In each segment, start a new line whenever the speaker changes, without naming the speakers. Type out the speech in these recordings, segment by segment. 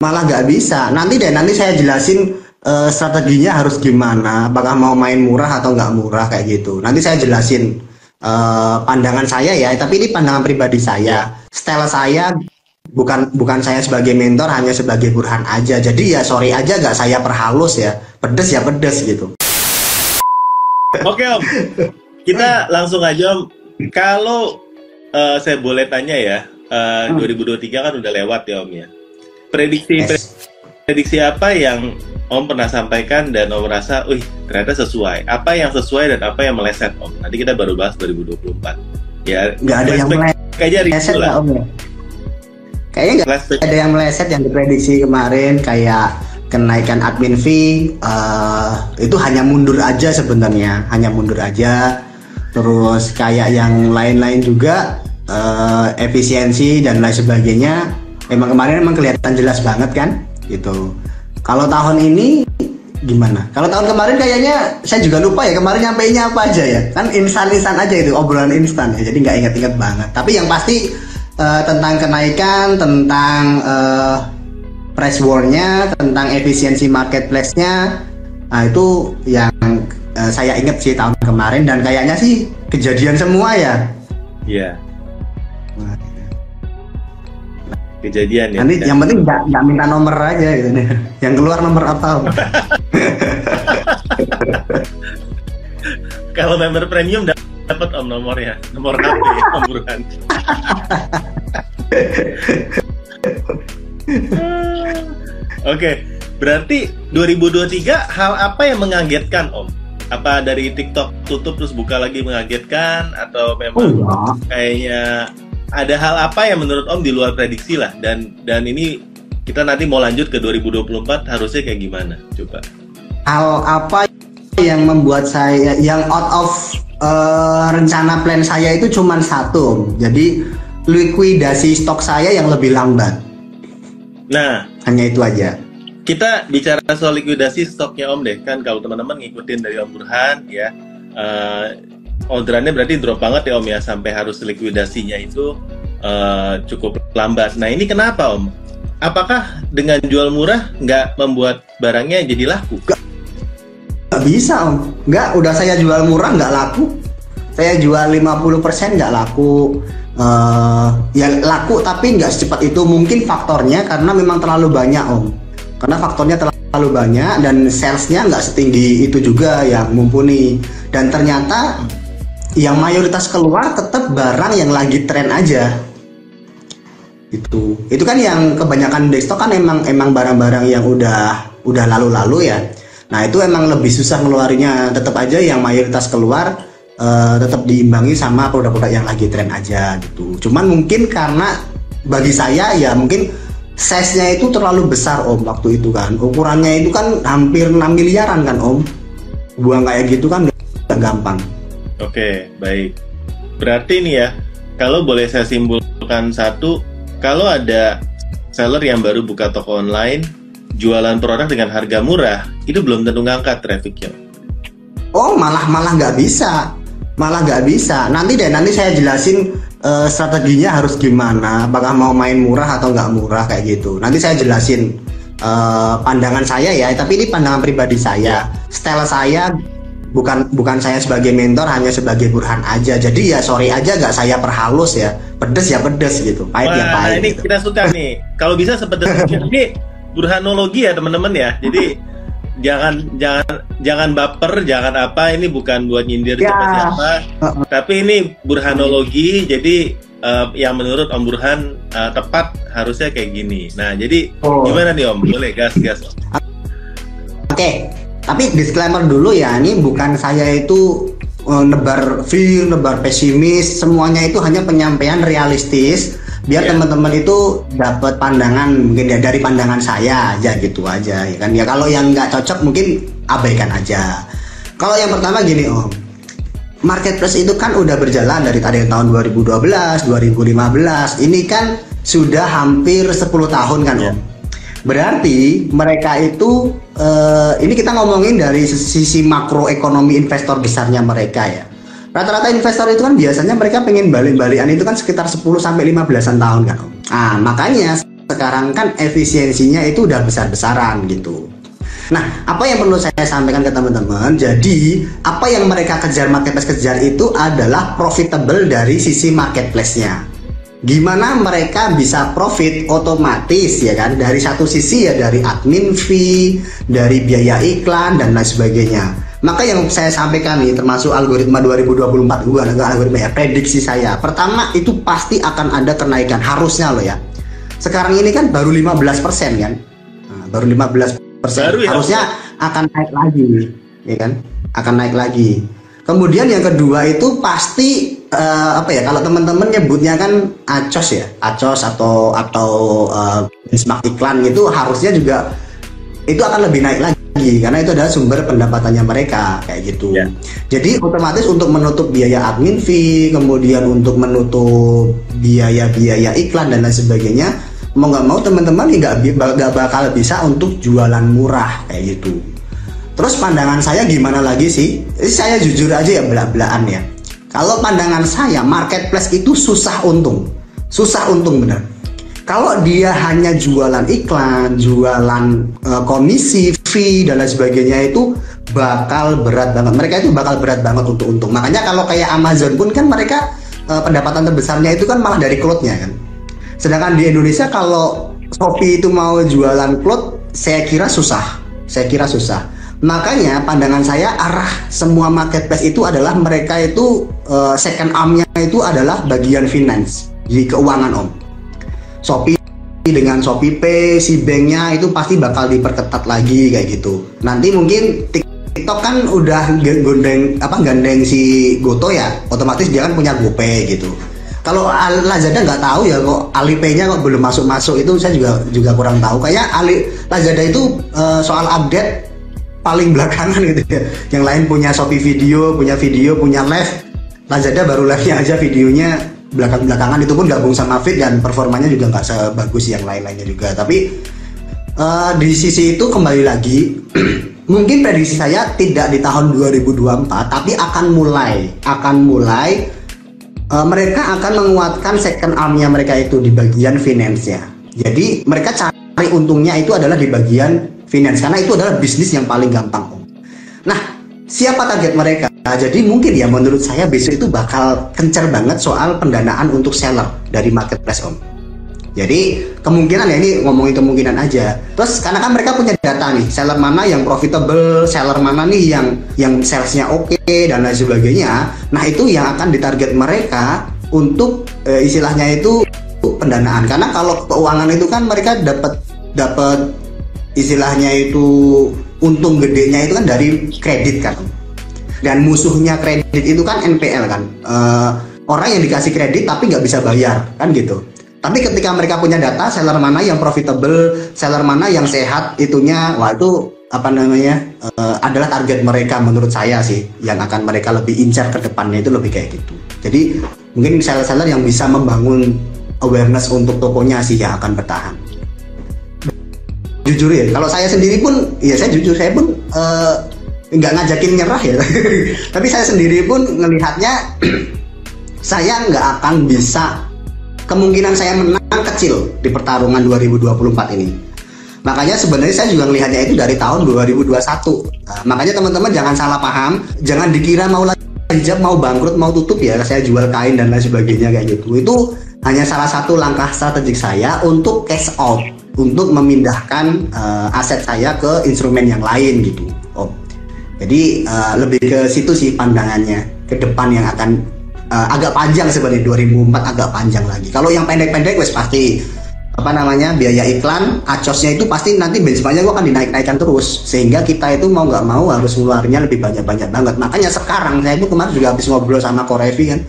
malah nggak bisa. Nanti deh, nanti saya jelasin uh, strateginya harus gimana. Apakah mau main murah atau nggak murah kayak gitu. Nanti saya jelasin uh, pandangan saya ya. Tapi ini pandangan pribadi saya. Style saya bukan bukan saya sebagai mentor hanya sebagai burhan aja jadi ya sorry aja gak saya perhalus ya pedes ya pedes gitu
oke om kita langsung aja om kalau uh, saya boleh tanya ya uh, hmm. 2023 kan udah lewat ya om ya prediksi yes. prediksi apa yang om pernah sampaikan dan om rasa, wih ternyata sesuai. Apa yang sesuai dan apa yang meleset om? Nanti kita baru bahas 2024 ya
nggak ada yang meleset. lah. om ya? Kayaknya nggak ada yang meleset yang diprediksi kemarin kayak kenaikan admin fee uh, itu hanya mundur aja sebenarnya, hanya mundur aja. Terus kayak yang lain-lain juga uh, efisiensi dan lain sebagainya. Emang kemarin emang kelihatan jelas banget kan, gitu. Kalau tahun ini gimana? Kalau tahun kemarin kayaknya saya juga lupa ya kemarin nyampeinnya apa aja ya. Kan instan-instan aja itu obrolan instan ya. Jadi nggak inget-inget banget. Tapi yang pasti uh, tentang kenaikan, tentang uh, price war-nya, tentang efisiensi marketplace-nya. Nah, itu yang uh, saya ingat sih tahun kemarin dan kayaknya sih kejadian semua ya.
Iya. Yeah. Kejadian ya.
Nanti yang penting nggak nggak minta nomor aja gitu nih. Yang keluar nomor apa?
Kalau member premium dapat om nomornya nomor HP om Burhan Oke, berarti 2023 hal apa yang mengagetkan Om? Apa dari TikTok tutup terus buka lagi mengagetkan atau memang oh, ya. kayaknya ada hal apa yang menurut Om di luar prediksi lah dan dan ini kita nanti mau lanjut ke 2024 harusnya kayak gimana? Coba.
Hal apa yang membuat saya yang out of uh, rencana plan saya itu cuma satu. Jadi likuidasi stok saya yang lebih lambat.
Nah,
hanya itu aja.
Kita bicara soal likuidasi stoknya Om deh, kan kalau teman-teman ngikutin dari Om Burhan ya, uh, orderannya berarti drop banget ya Om ya, sampai harus likuidasinya itu uh, cukup lambat. Nah ini kenapa Om? Apakah dengan jual murah nggak membuat barangnya jadi laku?
Gak, Gak bisa om, nggak udah saya jual murah nggak laku. Saya jual 50% nggak laku. Uh, ya laku tapi nggak secepat itu mungkin faktornya karena memang terlalu banyak om. Karena faktornya terlalu banyak dan salesnya nggak setinggi itu juga yang mumpuni. Dan ternyata yang mayoritas keluar tetap barang yang lagi tren aja itu itu kan yang kebanyakan desktop kan emang emang barang-barang yang udah udah lalu-lalu ya Nah itu emang lebih susah ngeluarinya. Tetap aja yang mayoritas keluar uh, tetap diimbangi sama produk-produk yang lagi tren aja gitu. Cuman mungkin karena bagi saya ya mungkin size-nya itu terlalu besar om waktu itu kan. Ukurannya itu kan hampir 6 miliaran kan om. Buang kayak gitu kan gak gampang.
Oke baik. Berarti nih ya kalau boleh saya simpulkan satu, kalau ada seller yang baru buka toko online jualan produk dengan harga murah itu belum tentu ngangkat trafficnya.
Oh malah malah nggak bisa, malah nggak bisa. Nanti deh nanti saya jelasin uh, strateginya harus gimana. Apakah mau main murah atau nggak murah kayak gitu. Nanti saya jelasin uh, pandangan saya ya. Tapi ini pandangan pribadi saya, ya. style saya bukan bukan saya sebagai mentor hanya sebagai burhan aja jadi ya sorry aja gak saya perhalus ya pedes ya pedes gitu
pahit ya pahit ini gitu. kita suka nih kalau bisa sepedes ini burhanologi ya teman-teman ya. Jadi jangan jangan jangan baper, jangan apa ini bukan buat nyindir ya. siapa-siapa. Tapi ini burhanologi jadi uh, yang menurut Om Burhan uh, tepat harusnya kayak gini. Nah, jadi oh. gimana nih Om? Boleh gas gas. Oke.
Okay. Tapi disclaimer dulu ya, ini bukan saya itu uh, nebar fear, nebar pesimis, semuanya itu hanya penyampaian realistis biar yeah. teman-teman itu dapat pandangan mungkin ya dari pandangan saya aja gitu aja ya kan? Ya kalau yang nggak cocok mungkin abaikan aja. Kalau yang pertama gini om. Marketplace itu kan udah berjalan dari tadi tahun 2012 2015 ini kan sudah hampir 10 tahun kan yeah. om berarti mereka itu uh, ini kita ngomongin dari sisi makroekonomi investor besarnya mereka ya rata-rata investor itu kan biasanya mereka pengen balik-balikan itu kan sekitar 10 sampai 15-an tahun kan. Ah, makanya sekarang kan efisiensinya itu udah besar-besaran gitu. Nah, apa yang perlu saya sampaikan ke teman-teman? Jadi, apa yang mereka kejar marketplace kejar itu adalah profitable dari sisi marketplace-nya. Gimana mereka bisa profit otomatis ya kan? Dari satu sisi ya dari admin fee, dari biaya iklan dan lain sebagainya. Maka yang saya sampaikan nih termasuk algoritma 2024 gua algoritma ya prediksi saya. Pertama itu pasti akan ada kenaikan harusnya loh ya. Sekarang ini kan baru 15% kan. Nah, baru 15 persen
Baru ya?
harusnya akan naik lagi ya kan akan naik lagi kemudian yang kedua itu pasti eh, apa ya kalau teman-teman nyebutnya kan acos ya acos atau atau benchmark iklan itu harusnya juga itu akan lebih naik lagi karena itu adalah sumber pendapatannya mereka kayak gitu.
Ya.
Jadi otomatis untuk menutup biaya admin fee, kemudian untuk menutup biaya-biaya iklan dan lain sebagainya, mau nggak mau teman-teman nggak bakal bisa untuk jualan murah kayak gitu. Terus pandangan saya gimana lagi sih? Saya jujur aja ya belak-belakan ya. Kalau pandangan saya marketplace itu susah untung, susah untung bener. Kalau dia hanya jualan iklan, jualan eh, komisi, fee dan lain sebagainya itu bakal berat banget. Mereka itu bakal berat banget untuk untung. Makanya kalau kayak Amazon pun kan mereka eh, pendapatan terbesarnya itu kan malah dari cloud-nya kan. Sedangkan di Indonesia kalau Shopee itu mau jualan cloud, saya kira susah. Saya kira susah. Makanya pandangan saya arah semua marketplace itu adalah mereka itu eh, second arm-nya itu adalah bagian finance di keuangan om. Shopee dengan Shopee Pay, si banknya itu pasti bakal diperketat lagi kayak gitu. Nanti mungkin TikTok kan udah gondeng apa gandeng si Goto ya, otomatis dia kan punya GoPay gitu. Kalau Al- Lazada nggak tahu ya kok Alipay-nya kok belum masuk-masuk itu saya juga juga kurang tahu. Kayak Ali Lazada itu eh, soal update paling belakangan gitu ya. Yang lain punya Shopee Video, punya video, punya live. Lazada baru live-nya aja videonya belakang-belakangan itu pun gabung sama Fit dan performanya juga nggak sebagus yang lain-lainnya juga. Tapi eh, di sisi itu kembali lagi mungkin prediksi saya tidak di tahun 2024 tapi akan mulai akan mulai eh, mereka akan menguatkan second arm-nya mereka itu di bagian finance ya. Jadi mereka cari untungnya itu adalah di bagian finance karena itu adalah bisnis yang paling gampang. Om. Nah, siapa target mereka? Jadi mungkin ya menurut saya besok itu bakal kencar banget soal pendanaan untuk seller dari marketplace Om. Jadi kemungkinan ya ini ngomongin kemungkinan aja. Terus karena kan mereka punya data nih, seller mana yang profitable, seller mana nih yang yang salesnya oke dan lain sebagainya. Nah itu yang akan ditarget mereka untuk eh, istilahnya itu pendanaan. Karena kalau keuangan itu kan mereka dapat dapat istilahnya itu untung gedenya itu kan dari kredit kan. Dan musuhnya kredit itu kan NPL kan. Eh, orang yang dikasih kredit tapi nggak bisa bayar kan gitu. Tapi ketika mereka punya data seller mana yang profitable, seller mana yang sehat itunya, wah itu apa namanya eh, adalah target mereka menurut saya sih yang akan mereka lebih incar ke depannya itu lebih kayak gitu. Jadi mungkin seller-seller yang bisa membangun awareness untuk tokonya sih yang akan bertahan. Jujur ya, kalau saya sendiri pun, ya saya jujur saya pun eh, nggak ngajakin nyerah ya. Tapi saya sendiri pun ngelihatnya saya nggak akan bisa kemungkinan saya menang kecil di pertarungan 2024 ini. Makanya sebenarnya saya juga melihatnya itu dari tahun 2021. Nah, makanya teman-teman jangan salah paham, jangan dikira mau hijab mau bangkrut mau tutup ya saya jual kain dan lain sebagainya kayak gitu. Itu hanya salah satu langkah strategik saya untuk cash out, untuk memindahkan eh, aset saya ke instrumen yang lain gitu. Oh. Jadi eh, lebih ke situ sih pandangannya ke depan yang akan eh, agak panjang sebenarnya 2004 agak panjang lagi. Kalau yang pendek-pendek wes pasti apa namanya biaya iklan acosnya itu pasti nanti benchmarknya gua akan dinaik-naikkan terus sehingga kita itu mau nggak mau harus ngeluarnya lebih banyak-banyak banget makanya sekarang saya itu kemarin juga habis ngobrol sama Korevi kan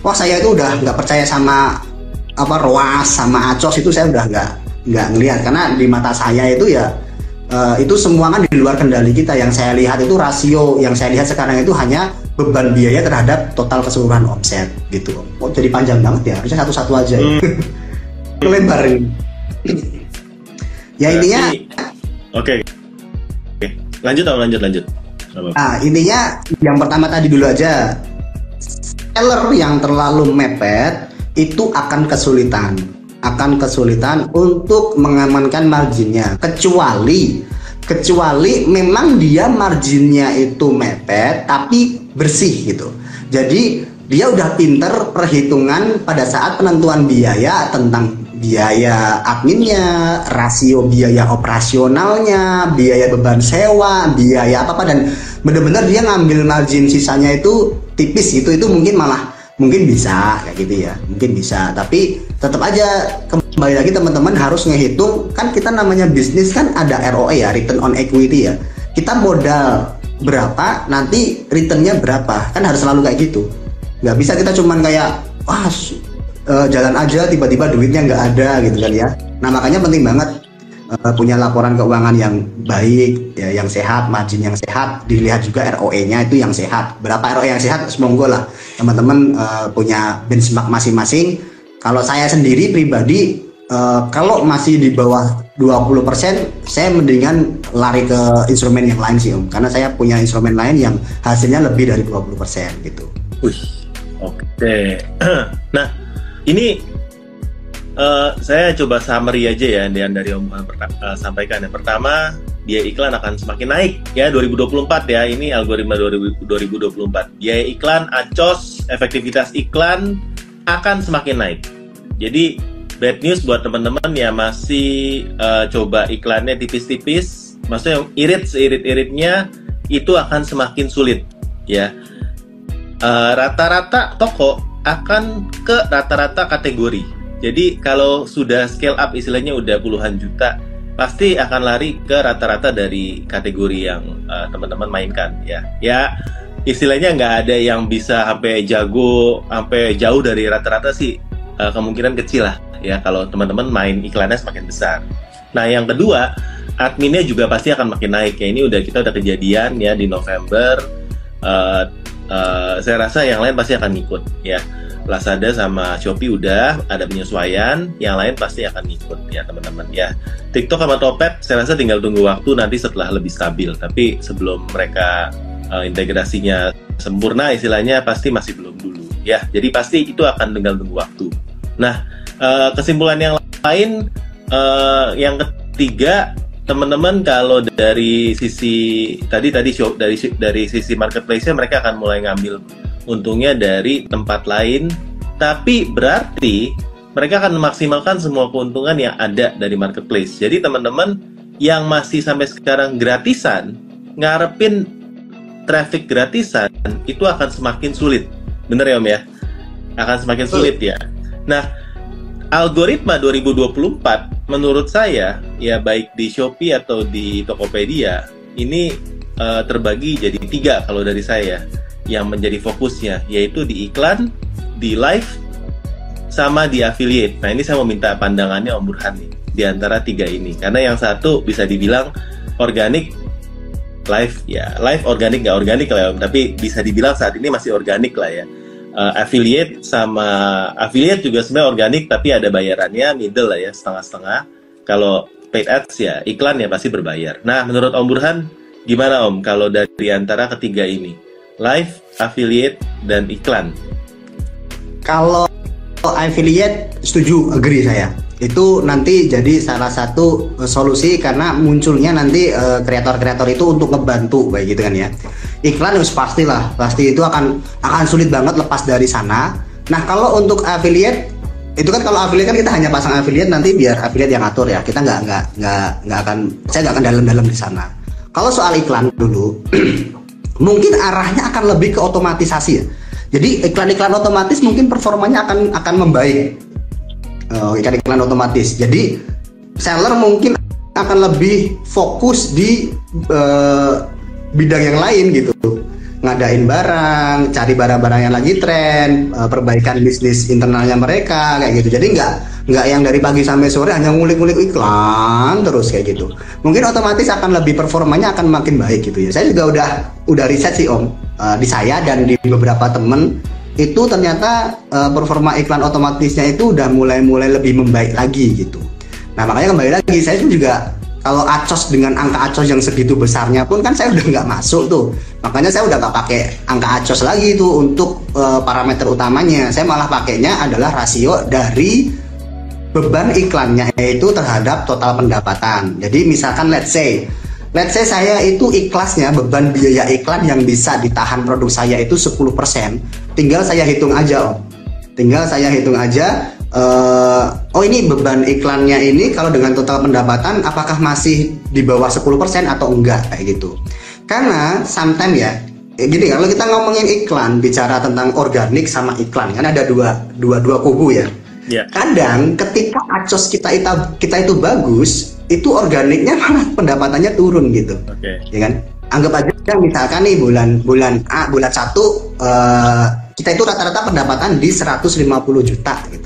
wah saya itu udah nggak percaya sama apa Roas sama Acos itu saya udah nggak nggak ngelihat karena di mata saya itu ya eh, itu semua kan di luar kendali kita yang saya lihat itu rasio yang saya lihat sekarang itu hanya beban biaya terhadap total keseluruhan omset gitu oh jadi panjang banget ya harusnya satu-satu aja ya. lebar ini ya intinya
Oke. Oke. Lanjut om, lanjut lanjut.
Nah, intinya yang pertama tadi dulu aja. Seller yang terlalu mepet itu akan kesulitan. Akan kesulitan untuk mengamankan marginnya. Kecuali kecuali memang dia marginnya itu mepet tapi bersih gitu. Jadi dia udah pinter perhitungan pada saat penentuan biaya tentang biaya adminnya, rasio biaya operasionalnya, biaya beban sewa, biaya apa apa dan benar-benar dia ngambil margin sisanya itu tipis gitu. Itu mungkin malah mungkin bisa kayak gitu ya. Mungkin bisa. Tapi tetap aja kembali lagi teman-teman harus ngehitung. Kan kita namanya bisnis kan ada ROE ya return on equity ya. Kita modal berapa nanti returnnya berapa. Kan harus selalu kayak gitu. Nggak bisa kita cuman kayak wah uh, jalan aja tiba-tiba duitnya nggak ada gitu kan ya. Nah makanya penting banget uh, punya laporan keuangan yang baik ya yang sehat margin yang sehat dilihat juga ROE-nya itu yang sehat berapa ROE yang sehat semoga lah teman-teman uh, punya benchmark masing-masing kalau saya sendiri pribadi uh, kalau masih di bawah 20% saya mendingan lari ke instrumen yang lain sih Om karena saya punya instrumen lain yang hasilnya lebih dari 20% gitu.
Oke. Okay. nah, ini uh, saya coba summary aja ya yang dari Om uh, sampaikan. Yang pertama, biaya iklan akan semakin naik ya 2024 ya. Ini algoritma 2024 biaya iklan acos efektivitas iklan akan semakin naik. Jadi bad news buat teman-teman ya masih uh, coba iklannya tipis-tipis maksudnya irit seirit-iritnya itu akan semakin sulit ya. Rata-rata uh, toko akan ke rata-rata kategori jadi kalau sudah scale up istilahnya udah puluhan juta pasti akan lari ke rata-rata dari kategori yang uh, teman-teman mainkan ya. Ya istilahnya nggak ada yang bisa sampai jago sampai jauh dari rata-rata sih uh, kemungkinan kecil lah ya kalau teman-teman main iklannya semakin besar. Nah yang kedua adminnya juga pasti akan makin naik ya. Ini udah kita udah kejadian ya di November uh, uh, saya rasa yang lain pasti akan ikut ya Lazada sama Shopee udah ada penyesuaian, yang lain pasti akan ikut ya teman-teman ya. TikTok sama Topet saya rasa tinggal tunggu waktu nanti setelah lebih stabil. Tapi sebelum mereka uh, integrasinya sempurna istilahnya pasti masih belum dulu ya. Jadi pasti itu akan tinggal tunggu waktu. Nah uh, kesimpulan yang lain uh, yang ketiga teman-teman kalau dari sisi tadi tadi dari dari sisi marketplace-nya mereka akan mulai ngambil untungnya dari tempat lain, tapi berarti mereka akan memaksimalkan semua keuntungan yang ada dari marketplace. Jadi teman-teman yang masih sampai sekarang gratisan, ngarepin traffic gratisan itu akan semakin sulit. Bener ya Om ya? Akan semakin sulit ya. Nah, algoritma 2024 menurut saya ya baik di Shopee atau di Tokopedia ini uh, terbagi jadi tiga kalau dari saya yang menjadi fokusnya yaitu di iklan, di live, sama di affiliate. Nah ini saya mau minta pandangannya Om Burhan nih di antara tiga ini. Karena yang satu bisa dibilang organik live ya live organik nggak organik lah ya Om. Tapi bisa dibilang saat ini masih organik lah ya. Uh, affiliate sama affiliate juga sebenarnya organik tapi ada bayarannya middle lah ya setengah-setengah. Kalau paid ads ya iklan ya pasti berbayar. Nah menurut Om Burhan gimana Om kalau dari antara ketiga ini live, affiliate, dan iklan?
Kalau affiliate setuju, agree saya. Itu nanti jadi salah satu uh, solusi karena munculnya nanti uh, kreator-kreator uh, itu untuk ngebantu kayak gitu kan ya. Iklan harus pastilah, pasti itu akan akan sulit banget lepas dari sana. Nah kalau untuk affiliate itu kan kalau affiliate kan kita hanya pasang affiliate nanti biar affiliate yang atur ya kita nggak nggak nggak nggak akan saya nggak akan dalam-dalam di sana kalau soal iklan dulu mungkin arahnya akan lebih ke otomatisasi ya. Jadi iklan-iklan otomatis mungkin performanya akan akan membaik. Uh, iklan-iklan otomatis. Jadi seller mungkin akan lebih fokus di uh, bidang yang lain gitu ngadain barang, cari barang-barang yang lagi tren, uh, perbaikan bisnis internalnya mereka kayak gitu. Jadi nggak nggak yang dari pagi sampai sore hanya ngulik-ngulik iklan terus kayak gitu. Mungkin otomatis akan lebih performanya akan makin baik gitu ya. Saya juga udah udah riset sih om uh, di saya dan di beberapa temen itu ternyata uh, performa iklan otomatisnya itu udah mulai-mulai lebih membaik lagi gitu. Nah makanya kembali lagi saya juga kalau acos dengan angka acos yang segitu besarnya pun kan saya udah nggak masuk tuh makanya saya udah nggak pakai angka acos lagi tuh untuk e, parameter utamanya saya malah pakainya adalah rasio dari beban iklannya itu terhadap total pendapatan. Jadi misalkan let's say let's say saya itu ikhlasnya beban biaya iklan yang bisa ditahan produk saya itu 10%. Tinggal saya hitung aja, Om. Tinggal saya hitung aja uh, oh ini beban iklannya ini kalau dengan total pendapatan apakah masih di bawah 10% atau enggak kayak gitu. Karena sometimes ya gini kalau kita ngomongin iklan bicara tentang organik sama iklan kan ada dua dua dua kubu ya. Yeah. Kadang ketika acos kita itu kita itu bagus, itu organiknya malah pendapatannya turun gitu. Oke. Okay. Ya kan? Anggap aja misalkan nih bulan bulan A bulan satu uh, kita itu rata-rata pendapatan di 150 juta gitu.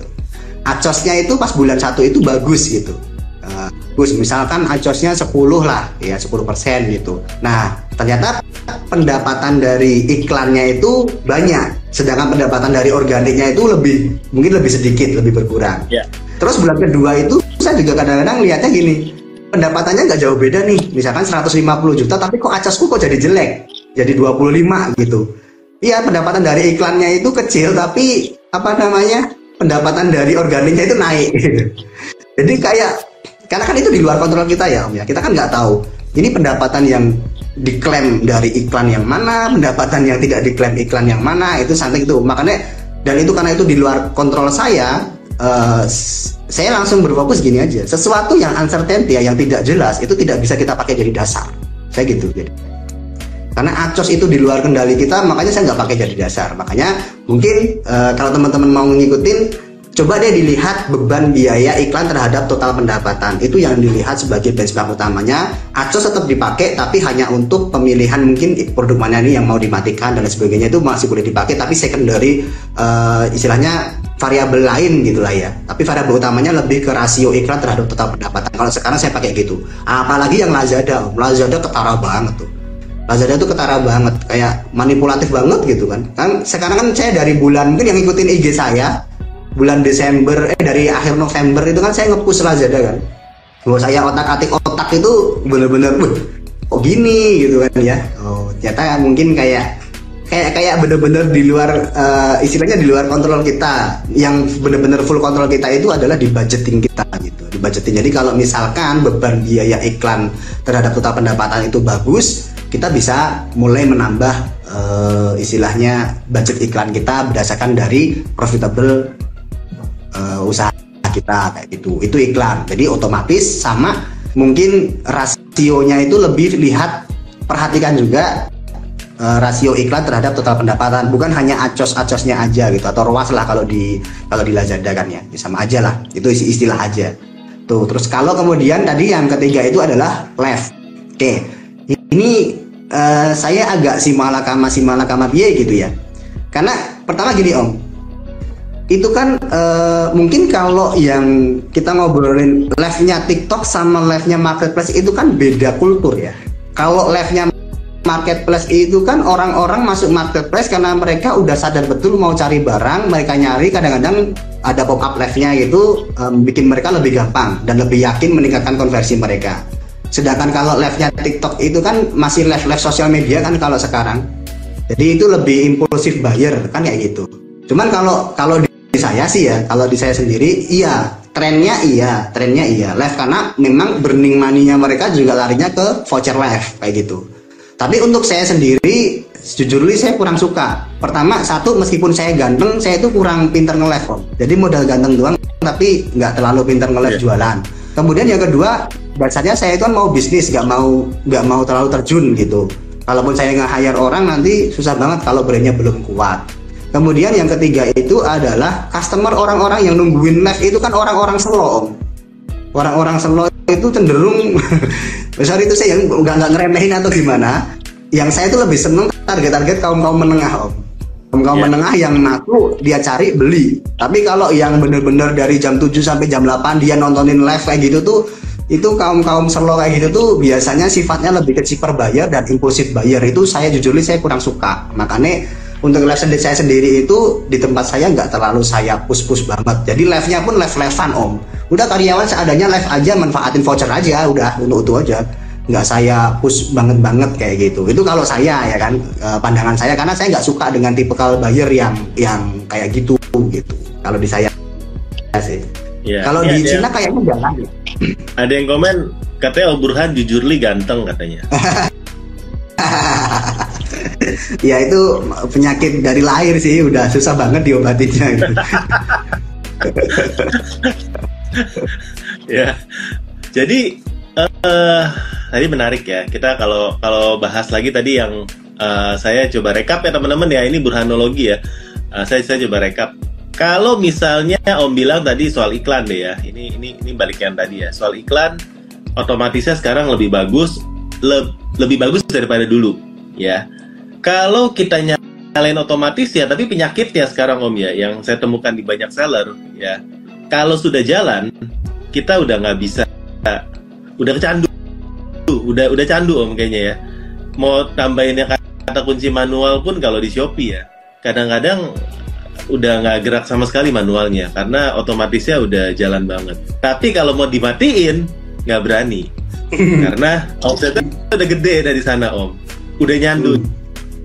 Acosnya itu pas bulan satu itu bagus gitu. Uh, bagus misalkan acosnya 10 lah ya 10 persen gitu. Nah ternyata pendapatan dari iklannya itu banyak, sedangkan pendapatan dari organiknya itu lebih mungkin lebih sedikit, lebih berkurang. Yeah. Terus bulan kedua itu saya juga kadang-kadang lihatnya gini, pendapatannya nggak jauh beda nih, misalkan 150 juta, tapi kok acasku kok jadi jelek, jadi 25 gitu. Iya pendapatan dari iklannya itu kecil, tapi apa namanya pendapatan dari organiknya itu naik. Jadi kayak karena kan itu di luar kontrol kita ya om ya, kita kan nggak tahu ini pendapatan yang diklaim dari iklan yang mana, pendapatan yang tidak diklaim iklan yang mana, itu santai itu. Makanya dan itu karena itu di luar kontrol saya, uh, saya langsung berfokus gini aja. Sesuatu yang uncertainty ya, yang tidak jelas itu tidak bisa kita pakai jadi dasar. Saya gitu jadi. Karena acos itu di luar kendali kita, makanya saya nggak pakai jadi dasar. Makanya mungkin uh, kalau teman-teman mau ngikutin Coba deh dilihat beban biaya iklan terhadap total pendapatan. Itu yang dilihat sebagai benchmark utamanya. Acos tetap dipakai tapi hanya untuk pemilihan mungkin produk mana nih yang mau dimatikan dan sebagainya itu masih boleh dipakai tapi secondary uh, istilahnya variabel lain gitulah ya. Tapi variabel utamanya lebih ke rasio iklan terhadap total pendapatan. Kalau sekarang saya pakai gitu. Apalagi yang Lazada, Lazada ketara banget tuh. Lazada itu ketara banget, kayak manipulatif banget gitu kan. Kan sekarang kan saya dari bulan mungkin yang ngikutin IG saya, bulan Desember eh dari akhir November itu kan saya ngepush Lazada kan. Bahwa saya otak atik otak itu bener-bener kok gini? gitu kan ya. Oh ternyata mungkin kayak kayak kayak bener-bener di luar uh, istilahnya di luar kontrol kita. Yang bener-bener full kontrol kita itu adalah di budgeting kita gitu di budgeting. Jadi kalau misalkan beban biaya iklan terhadap total pendapatan itu bagus kita bisa mulai menambah uh, istilahnya budget iklan kita berdasarkan dari profitable uh, usaha kita kayak gitu. Itu iklan. Jadi otomatis sama mungkin rasionya itu lebih lihat perhatikan juga uh, rasio iklan terhadap total pendapatan. Bukan hanya acos-acosnya aja gitu atau ruas lah kalau di kalau di Lazada kan ya. Sama aja lah. Itu istilah aja. Tuh terus kalau kemudian tadi yang ketiga itu adalah left. Oke ini uh, saya agak simalakama simalakama biaya gitu ya karena pertama gini om itu kan uh, mungkin kalau yang kita ngobrolin live-nya TikTok sama live-nya marketplace itu kan beda kultur ya. Kalau live-nya marketplace itu kan orang-orang masuk marketplace karena mereka udah sadar betul mau cari barang, mereka nyari kadang-kadang ada pop up live-nya gitu um, bikin mereka lebih gampang dan lebih yakin meningkatkan konversi mereka. Sedangkan kalau live-nya TikTok itu kan masih live-live sosial media kan kalau sekarang. Jadi itu lebih impulsif buyer kan kayak gitu. Cuman kalau kalau di saya sih ya kalau di saya sendiri iya trennya iya trennya iya live karena memang burning money-nya mereka juga larinya ke voucher live kayak gitu tapi untuk saya sendiri jujur li saya kurang suka pertama satu meskipun saya ganteng saya itu kurang pinter nge-live om jadi modal ganteng doang tapi nggak terlalu pinter nge-live yeah. jualan kemudian yang kedua dasarnya saya itu kan mau bisnis nggak mau nggak mau terlalu terjun gitu kalaupun saya nggak hire orang nanti susah banget kalau brandnya belum kuat Kemudian yang ketiga itu adalah customer orang-orang yang nungguin live itu kan orang-orang slow. Orang-orang slow itu cenderung besar itu saya nggak nggak ngeremehin atau gimana. Yang saya itu lebih seneng target-target kaum kaum menengah om. Kaum yeah. menengah yang naku dia cari beli. Tapi kalau yang bener-bener dari jam 7 sampai jam 8 dia nontonin live kayak gitu tuh itu kaum kaum slow kayak gitu tuh biasanya sifatnya lebih ke cheaper buyer dan impulsif buyer itu saya jujur saya kurang suka. Makanya untuk live sendiri saya sendiri itu di tempat saya nggak terlalu saya push push banget jadi live nya pun live live fun om udah karyawan seadanya live aja manfaatin voucher aja udah untuk itu aja nggak saya push banget banget kayak gitu itu kalau saya ya kan eh, pandangan saya karena saya nggak suka dengan tipikal buyer yang yang kayak gitu gitu kalau di saya sih Ya, Kalau ya, di Cina yang, kayaknya jalan.
Ada yang komen katanya Om Burhan jujur li ganteng katanya.
ya itu penyakit dari lahir sih udah susah banget diobatinnya gitu.
ya jadi uh, tadi menarik ya. Kita kalau kalau bahas lagi tadi yang uh, saya coba rekap ya teman-teman ya. Ini burhanologi ya. Uh, saya saya coba rekap. Kalau misalnya Om bilang tadi soal iklan deh ya. Ini ini ini balik yang tadi ya. Soal iklan otomatisnya sekarang lebih bagus le, lebih bagus daripada dulu ya. Kalau kita nyalain otomatis ya tapi penyakitnya sekarang Om ya yang saya temukan di banyak seller ya. Kalau sudah jalan kita udah nggak bisa udah kecandu. Udah udah candu om kayaknya ya. Mau tambahin yang kata kunci manual pun kalau di Shopee ya. Kadang-kadang udah nggak gerak sama sekali manualnya karena otomatisnya udah jalan banget. Tapi kalau mau dimatiin nggak berani. Karena omsetnya udah gede dari sana om. Udah nyandu.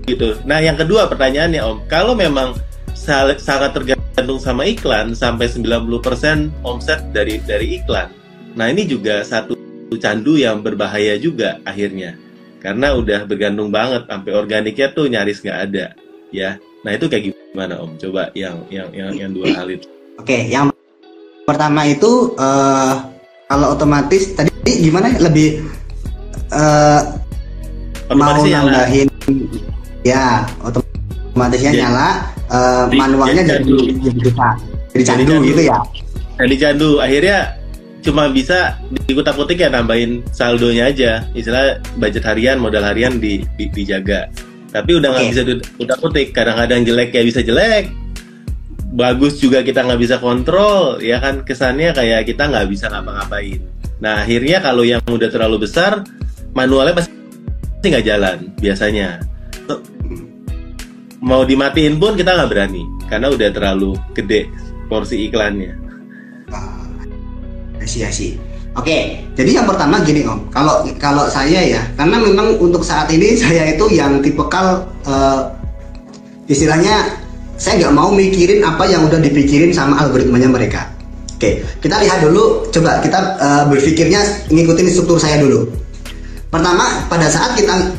Gitu. Nah yang kedua pertanyaannya om. Kalau memang sangat tergantung sama iklan sampai 90% omset dari dari iklan. Nah ini juga satu candu yang berbahaya juga akhirnya. Karena udah bergantung banget sampai organiknya tuh nyaris nggak ada ya. Nah itu kayak gimana om? Coba yang yang yang yang dua hal itu.
Oke yang pertama itu uh, kalau otomatis tadi gimana? Lebih uh, mau nambahin ya otomatisnya jadi, nyala uh, manualnya jadi jadi jadi candu. gitu ya.
Jadi candu. Akhirnya cuma bisa dikutak-kutik ya tambahin saldonya aja. Istilah budget harian modal harian di, di dijaga. Tapi udah nggak okay. bisa dikutak-kutik kadang-kadang jelek ya bisa jelek. Bagus juga kita nggak bisa kontrol ya kan? Kesannya kayak kita nggak bisa ngapa-ngapain. Nah akhirnya kalau yang udah terlalu besar manualnya pasti nggak jalan biasanya. Mau dimatiin pun kita nggak berani karena udah terlalu gede porsi iklannya
Asia sih. Oke, jadi yang pertama gini om, kalau kalau saya ya, karena memang untuk saat ini saya itu yang tipikal uh, istilahnya saya nggak mau mikirin apa yang udah dipikirin sama algoritmanya mereka. Oke, kita lihat dulu, coba kita uh, berpikirnya ngikutin struktur saya dulu. Pertama, pada saat kita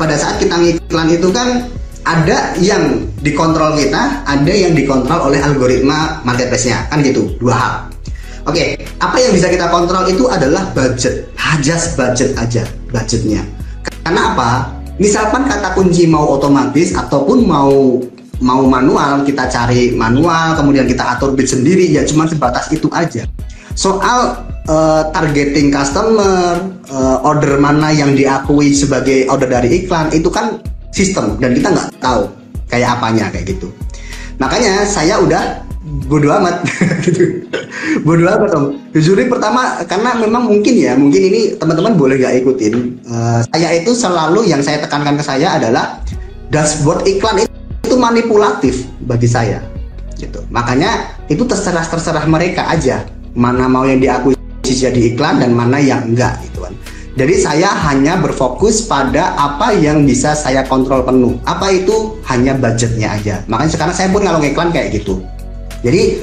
pada saat kita ngiklan itu kan ada yang dikontrol kita, ada yang dikontrol oleh algoritma marketplace-nya, kan gitu, dua hal. Oke, okay, apa yang bisa kita kontrol itu adalah budget, hajas budget aja, budgetnya. Karena apa? Misalkan kata kunci mau otomatis ataupun mau mau manual, kita cari manual, kemudian kita atur bid sendiri, ya cuma sebatas itu aja. Soal uh, targeting customer, uh, order mana yang diakui sebagai order dari iklan, itu kan sistem dan kita nggak tahu kayak apanya kayak gitu. Makanya saya udah bodo amat. Gitu. Bodo amat om. Jujur pertama karena memang mungkin ya mungkin ini teman-teman boleh gak ikutin. Uh, saya itu selalu yang saya tekankan ke saya adalah dashboard iklan itu manipulatif bagi saya. Gitu. Makanya itu terserah terserah mereka aja. Mana mau yang diakui jadi iklan dan mana yang enggak gitu kan. Jadi saya hanya berfokus pada apa yang bisa saya kontrol penuh. Apa itu? Hanya budgetnya aja. Makanya sekarang saya pun kalau ngiklan kayak gitu jadi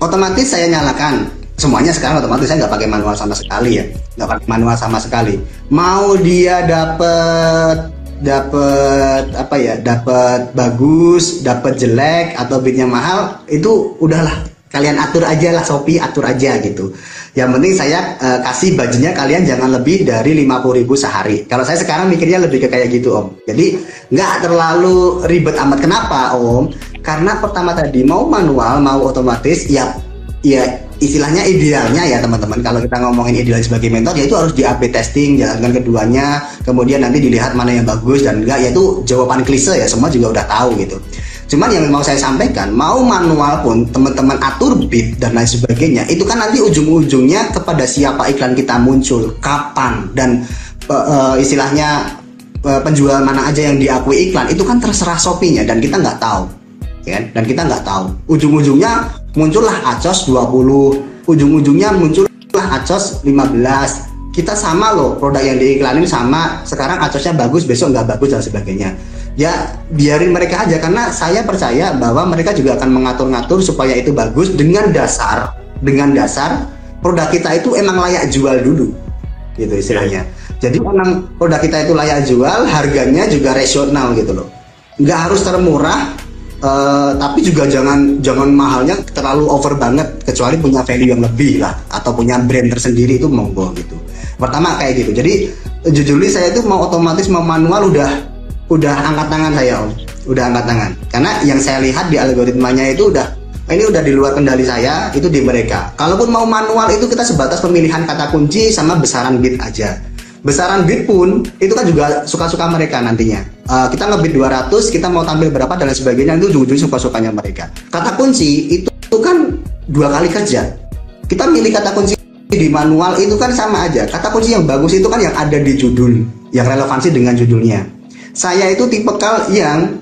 otomatis saya nyalakan. Semuanya sekarang otomatis saya nggak pakai manual sama sekali ya. Nggak pakai manual sama sekali. Mau dia dapat dapat apa ya dapat bagus dapat jelek atau bitnya mahal itu udahlah. Kalian atur aja lah Shopee atur aja gitu. Yang penting saya uh, kasih bajunya kalian jangan lebih dari 50 ribu sehari. Kalau saya sekarang mikirnya lebih ke kayak gitu om. Jadi nggak terlalu ribet amat. Kenapa om karena pertama tadi mau manual mau otomatis ya ya istilahnya idealnya ya teman-teman. Kalau kita ngomongin ideal sebagai mentor ya itu harus di AB testing jalankan keduanya kemudian nanti dilihat mana yang bagus dan enggak. Ya itu jawaban klise ya semua juga udah tahu gitu. Cuman yang mau saya sampaikan mau manual pun teman-teman atur bid dan lain sebagainya itu kan nanti ujung-ujungnya kepada siapa iklan kita muncul kapan dan uh, uh, istilahnya uh, penjual mana aja yang diakui iklan itu kan terserah Shopee-nya dan kita nggak tahu ya dan kita nggak tahu. Ujung-ujungnya muncullah acos 20 ujung-ujungnya muncullah acos 15 kita sama loh produk yang diiklanin sama. Sekarang acosnya bagus besok nggak bagus dan sebagainya. Ya biarin mereka aja. Karena saya percaya bahwa mereka juga akan mengatur-ngatur supaya itu bagus dengan dasar dengan dasar produk kita itu emang layak jual dulu gitu istilahnya. Jadi emang produk kita itu layak jual harganya juga rasional gitu loh. Nggak harus termurah uh, tapi juga jangan jangan mahalnya terlalu over banget kecuali punya value yang lebih lah atau punya brand tersendiri itu monggo gitu. Pertama kayak gitu. Jadi jujur saya itu mau otomatis mau manual udah udah angkat tangan saya om. Udah angkat tangan. Karena yang saya lihat di algoritmanya itu udah ini udah di luar kendali saya itu di mereka. Kalaupun mau manual itu kita sebatas pemilihan kata kunci sama besaran bit aja. Besaran bit pun itu kan juga suka-suka mereka nantinya uh, kita ngebit 200 kita mau tampil berapa dan lain sebagainya itu ujung-ujungnya suka-sukanya mereka. Kata kunci itu, itu kan dua kali kerja. Kita milih kata kunci di manual itu kan sama aja. Kata kunci yang bagus itu kan yang ada di judul yang relevansi dengan judulnya. Saya itu tipe kal yang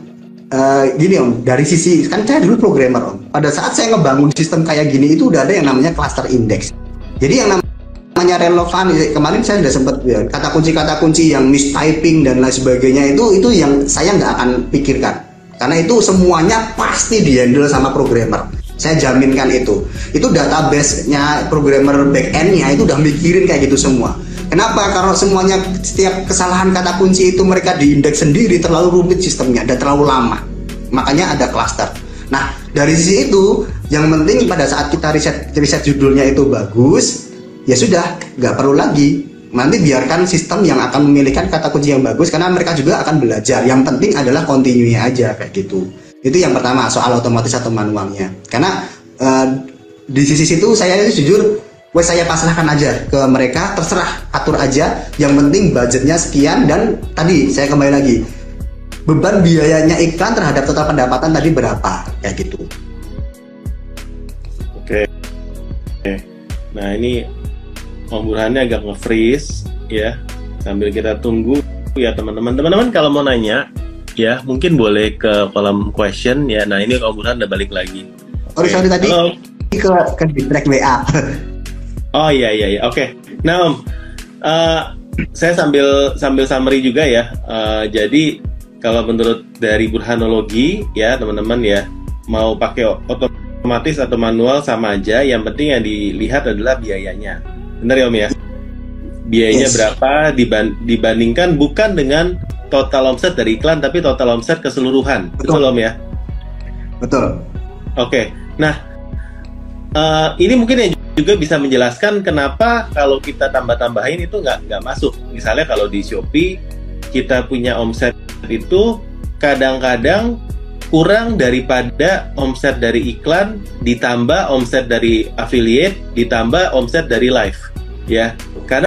uh, gini om dari sisi kan saya dulu programmer om. Pada saat saya ngebangun sistem kayak gini itu udah ada yang namanya cluster index. Jadi yang namanya relevan kemarin saya sudah sempat ya, kata kunci kata kunci yang mistyping dan lain sebagainya itu itu yang saya nggak akan pikirkan karena itu semuanya pasti dihandle sama programmer saya jaminkan itu itu database-nya programmer back end-nya itu udah mikirin kayak gitu semua Kenapa? Karena semuanya setiap kesalahan kata kunci itu mereka diindeks sendiri terlalu rumit sistemnya dan terlalu lama. Makanya ada cluster. Nah, dari sisi itu yang penting pada saat kita riset riset judulnya itu bagus, ya sudah, nggak perlu lagi. Nanti biarkan sistem yang akan memilihkan kata kunci yang bagus karena mereka juga akan belajar. Yang penting adalah continue aja kayak gitu. Itu yang pertama soal otomatis atau manualnya. Karena uh, di sisi situ saya itu jujur wes saya pasrahkan aja ke mereka terserah atur aja yang penting budgetnya sekian dan tadi saya kembali lagi beban biayanya iklan terhadap total pendapatan tadi berapa kayak gitu
oke oke nah ini Om Burhannya agak nge-freeze ya sambil kita tunggu ya teman-teman teman-teman kalau mau nanya ya mungkin boleh ke kolom question ya nah ini Om Burhan udah balik lagi
oh okay. sorry tadi Halo. ke ke track WA
Oh iya iya iya. Oke. Okay. Nah Om, uh, saya sambil sambil summary juga ya. Uh, jadi kalau menurut dari burhanologi ya teman-teman ya mau pakai otomatis atau manual sama aja. Yang penting yang dilihat adalah biayanya. Benar ya Om ya? Biayanya yes. berapa dibandingkan bukan dengan total omset dari iklan tapi total omset keseluruhan. Betul, Betul Om ya?
Betul.
Oke. Okay. Nah, uh, ini mungkin yang juga bisa menjelaskan kenapa kalau kita tambah-tambahin itu nggak nggak masuk. Misalnya kalau di Shopee kita punya omset itu kadang-kadang kurang daripada omset dari iklan ditambah omset dari affiliate ditambah omset dari live ya karena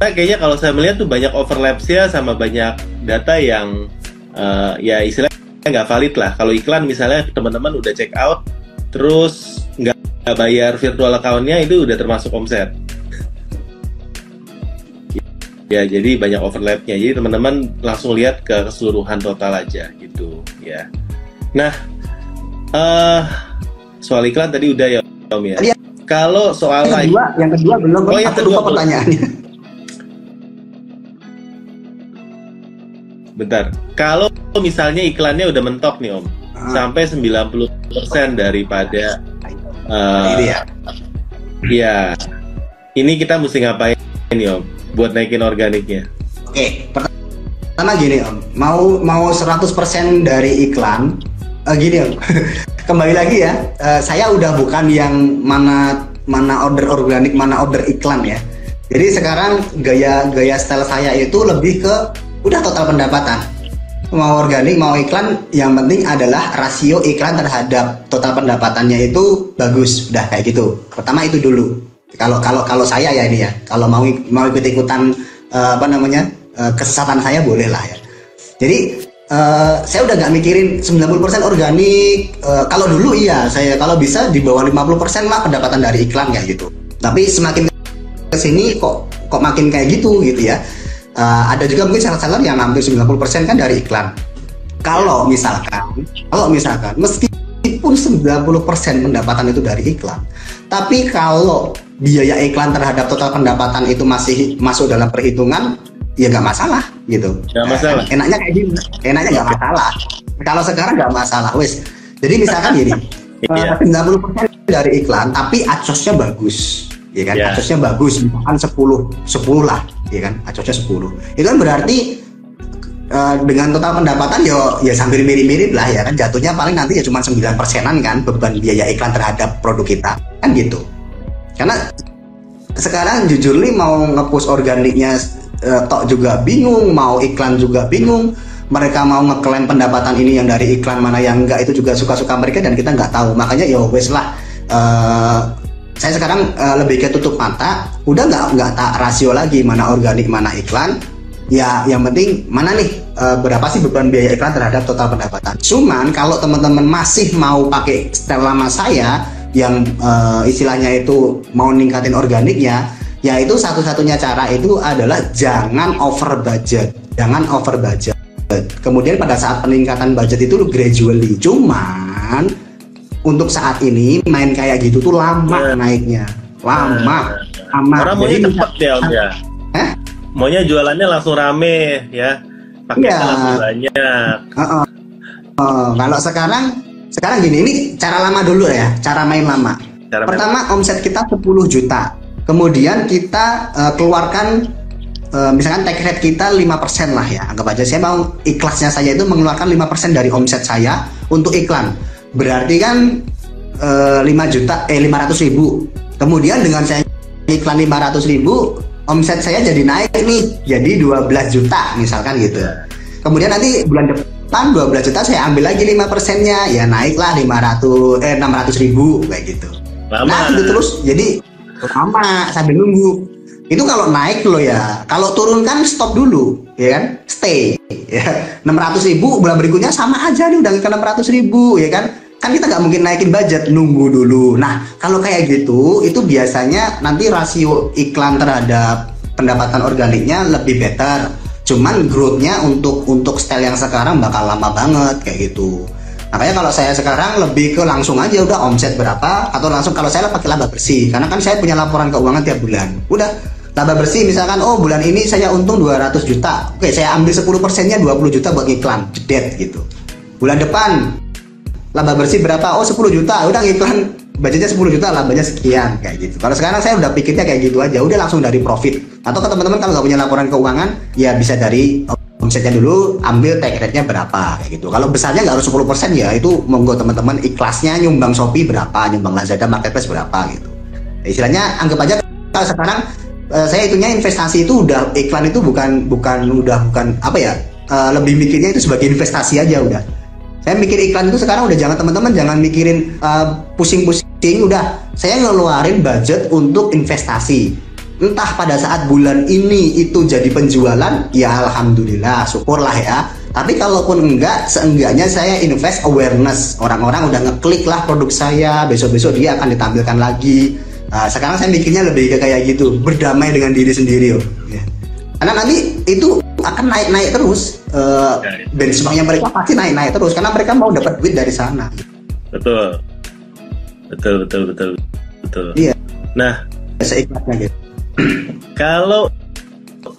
kayaknya kalau saya melihat tuh banyak overlaps ya sama banyak data yang uh, ya istilahnya nggak valid lah kalau iklan misalnya teman-teman udah check out terus nggak bayar virtual account-nya itu udah termasuk omset. Ya, jadi banyak overlapnya. Jadi teman-teman langsung lihat ke keseluruhan total aja gitu, ya. Nah, uh, soal iklan tadi udah ya, Om ya. ya. Kalau soal
yang kedua, yang kedua belum. Oh, yang kedua pertanyaannya.
Bentar. Kalau misalnya iklannya udah mentok nih, Om. Ah. Sampai 90% daripada uh, ini ya iya ini kita mesti ngapain om buat naikin organiknya
oke pertama gini om mau mau 100% dari iklan uh, gini om. Kembali lagi ya. Uh, saya udah bukan yang mana mana order organik mana order iklan ya. Jadi sekarang gaya gaya style saya itu lebih ke udah total pendapatan. Mau organik mau iklan yang penting adalah rasio iklan terhadap total pendapatannya itu bagus. Udah kayak gitu. Pertama itu dulu. Kalau kalau kalau saya ya ini ya. Kalau mau mau ikut ikutan uh, eh, apa namanya uh, kesesatan saya boleh lah ya. Jadi uh, saya udah nggak mikirin 90% organik. Uh, kalau dulu iya saya kalau bisa di bawah 50% lah pendapatan dari iklan kayak gitu. Tapi semakin ke sini kok kok makin kayak gitu gitu ya. Uh, ada juga mungkin seller-seller yang hampir 90% kan dari iklan. Kalau misalkan, kalau misalkan meskipun 90% pendapatan itu dari iklan, tapi kalau biaya iklan terhadap total pendapatan itu masih masuk dalam perhitungan, ya nggak masalah gitu.
Gak masalah.
Enaknya kayak gini, enaknya nggak masalah. Kalau sekarang nggak masalah, wes. Jadi misalkan gini, iya. 90% dari iklan tapi acosnya bagus ya kan
Ya.
acosnya bagus misalkan 10 10 lah ya kan acosnya 10 itu kan berarti eh, dengan total pendapatan yo ya sambil mirip-mirip lah ya kan jatuhnya paling nanti ya cuma 9 persenan kan beban biaya iklan terhadap produk kita kan gitu karena sekarang jujur nih mau ngepost organiknya eh, tok juga bingung mau iklan juga bingung. Mereka mau ngeklaim pendapatan ini yang dari iklan mana yang enggak itu juga suka-suka mereka dan kita nggak tahu. Makanya ya wes lah eh, saya sekarang eh, lebih ke tutup mata. Udah nggak nggak tak rasio lagi mana organik mana iklan. Ya yang penting mana nih eh, berapa sih beban biaya iklan terhadap total pendapatan? Cuman kalau teman-teman masih mau pakai style lama saya yang eh, istilahnya itu mau ningkatin organiknya ya itu satu-satunya cara itu adalah jangan over budget jangan over budget kemudian pada saat peningkatan budget itu gradually cuman untuk saat ini main kayak gitu tuh lama
Ya.
naiknya lama lama
Orang maunya
Jadi
cepet ya om ya.
Hah?
Maunya jualannya langsung rame ya. Paketnya
Iya.
langsung banyak.
Heeh. Eh, kalau sekarang sekarang gini ini cara lama dulu ya cara main lama
Cara main
pertama omset kita 10 juta kemudian kita eh, keluarkan eh, misalkan take rate kita 5% lah ya. Anggap aja saya mau ikhlasnya saya itu mengeluarkan 5% dari omset saya untuk iklan. Berarti kan eh, 5 juta eh 500 ribu. Kemudian dengan saya iklan 500 ribu omset saya jadi naik nih. Jadi 12 juta misalkan gitu. Kemudian nanti bulan depan 12 juta saya ambil lagi 5 persennya. Ya naiklah 500 eh 600 ribu kayak gitu.
Lama.
Nah itu terus. Jadi lama sambil nunggu. Itu kalau naik loh ya. Kalau turun kan stop dulu, ya kan? Stay. Ya. 600 ribu bulan berikutnya sama aja nih udah ke 600 ribu, ya kan? Kan kita nggak mungkin naikin budget, nunggu dulu. Nah kalau kayak gitu, itu biasanya nanti rasio iklan terhadap pendapatan organiknya lebih better. Cuman growth-nya untuk untuk style yang sekarang bakal lama banget kayak gitu. Makanya kalau saya sekarang lebih ke langsung aja udah omset berapa atau langsung kalau saya pakai laba bersih karena kan saya punya laporan keuangan tiap bulan. Udah laba bersih misalkan oh bulan ini saya untung 200 juta. Oke, saya ambil 10 persennya 20 juta buat iklan, jedet gitu. Bulan depan laba bersih berapa? Oh 10 juta. Udah iklan budgetnya 10 juta, labanya sekian kayak gitu. Kalau sekarang saya udah pikirnya kayak gitu aja, udah langsung dari profit. Atau ke teman-teman kalau nggak punya laporan keuangan, ya bisa dari omsetnya dulu, ambil take rate-nya berapa kayak gitu. Kalau besarnya nggak harus 10% ya, itu monggo teman-teman ikhlasnya nyumbang Shopee berapa, nyumbang Lazada Marketplace berapa gitu. Ya, istilahnya anggap aja kalau sekarang eh, saya itunya investasi itu udah iklan itu bukan bukan udah bukan apa ya eh, lebih mikirnya itu sebagai investasi aja udah saya mikir iklan itu sekarang udah jangan teman-teman jangan mikirin uh, pusing-pusing udah saya ngeluarin budget untuk investasi entah pada saat bulan ini itu jadi penjualan ya alhamdulillah syukurlah ya tapi kalaupun enggak seenggaknya saya invest awareness orang-orang udah ngeklik lah produk saya besok-besok dia akan ditampilkan lagi Nah, sekarang saya mikirnya lebih ke kayak gitu berdamai dengan diri sendiri yo Ya. karena nanti itu akan naik-naik terus eh, benchmarknya mereka pasti naik-naik terus karena mereka mau dapat duit dari sana
Betul. Betul, betul, betul. Betul.
Iya.
Nah,
seikhlasnya gitu
kalau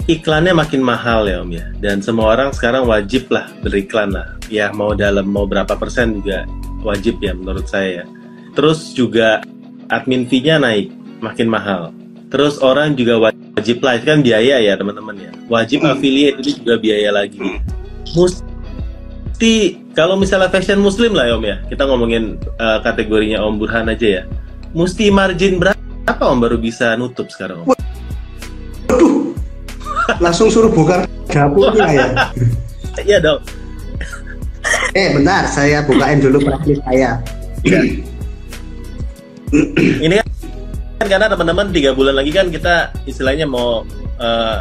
iklannya makin mahal ya Om ya, dan semua orang sekarang wajib lah beriklan lah. Ya mau dalam mau berapa persen juga wajib ya menurut saya. ya. Terus juga admin fee-nya naik, makin mahal. Terus orang juga wajib lah, itu kan biaya ya teman-teman ya. Wajib
Hmm.
affiliate itu juga biaya lagi. Mesti kalau misalnya fashion muslim lah ya Om ya, kita ngomongin eh, kategorinya Om Burhan aja ya. Mesti margin berapa Om baru bisa nutup sekarang Om?
Waduh, langsung suruh buka dapurnya ya.
Iya dong.
Eh bentar, saya bukain dulu praktis saya.
Ini kan, kan karena teman-teman tiga bulan lagi kan kita istilahnya mau eh,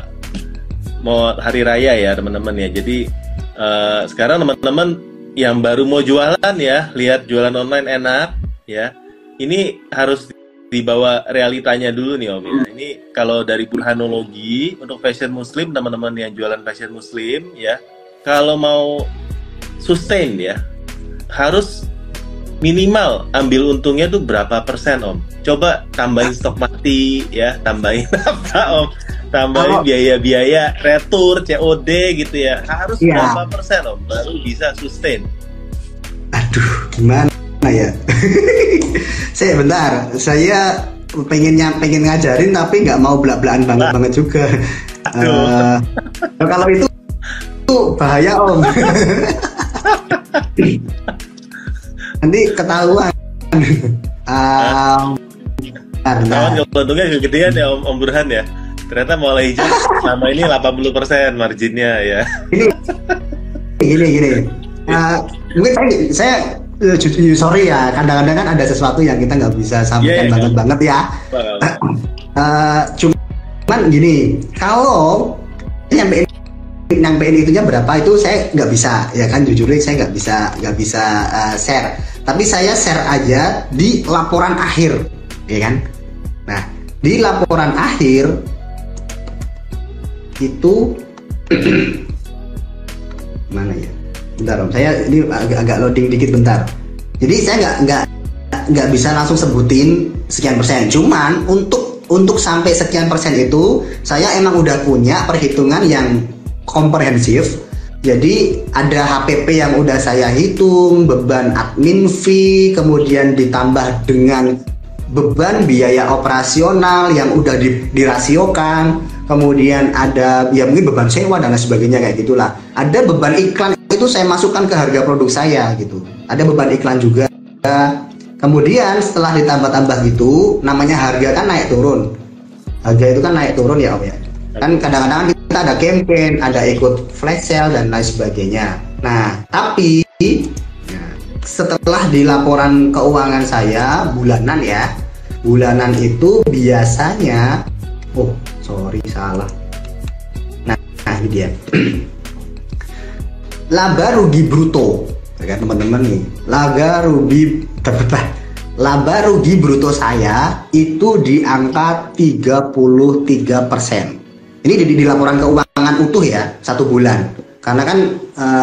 mau hari raya ya teman-teman ya. Jadi eh, sekarang teman-teman yang baru mau jualan ya, lihat jualan online enak ya. Ini harus dibawa realitanya dulu nih Om. Ya. Ini kalau dari burhanologi untuk fashion muslim teman-teman yang jualan fashion muslim ya, kalau mau sustain ya harus minimal ambil untungnya tuh berapa persen om? Coba tambahin stok mati ya tambahin apa om? Tambahin biaya-biaya retur COD gitu ya. Harus
Iya.
berapa persen om baru bisa sustain?
Aduh, gimana ya? saya bentar, saya pengennya pengen ngajarin tapi nggak mau belak-belakan banget banget juga. Uh, kalau itu itu bahaya om. Nanti ketahuan. um,
Ketahuan kalau untungnya kegedean ya Om, Om Burhan ya. Ternyata mulai hijau selama ini 80% marginnya ya.
Ini gini gini. Uh, mungkin saya, saya sorry ya kadang-kadang kan ada sesuatu yang kita nggak bisa sampaikan yeah, banget yeah. banget ya. Uh, cuman gini kalau nyampein nyampein itunya berapa itu saya nggak bisa ya kan jujur saya nggak bisa nggak bisa uh, share tapi saya share aja di laporan akhir ya kan nah di laporan akhir itu mana ya bentar om saya ini agak, agak loading dikit bentar jadi saya nggak nggak nggak bisa langsung sebutin sekian persen cuman untuk untuk sampai sekian persen itu saya emang udah punya perhitungan yang komprehensif. Jadi ada HPP yang udah saya hitung, beban admin fee, kemudian ditambah dengan beban biaya operasional yang udah di, dirasiokan, kemudian ada ya mungkin beban sewa dan lain sebagainya kayak gitulah. Ada beban iklan itu saya masukkan ke harga produk saya gitu. Ada beban iklan juga. Kemudian setelah ditambah-tambah gitu, namanya harga kan naik turun. Harga itu kan naik turun ya Om ya. Kan kadang-kadang kita ada campaign, ada ikut flash sale dan lain sebagainya. Nah, tapi setelah di laporan keuangan saya bulanan ya, bulanan itu biasanya, oh sorry salah. Nah, nah ini dia. laba rugi bruto, ya kan teman-teman nih. Laba rugi terbelah. Laba rugi bruto saya itu di angka 33 persen. Ini di, di laporan keuangan utuh ya satu bulan. Karena kan uh,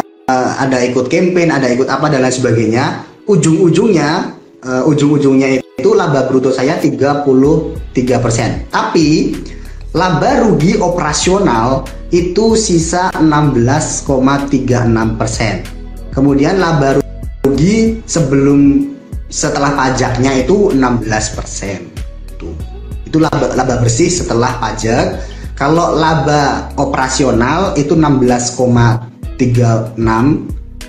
ada ikut campaign ada ikut apa dan lain sebagainya. Ujung-ujungnya uh, ujung-ujungnya itu laba bruto saya 33% tapi laba rugi operasional itu sisa 16,36% kemudian laba rugi sebelum setelah pajaknya itu 16% itu itu laba laba bersih setelah pajak. Kalau laba operasional itu 16,36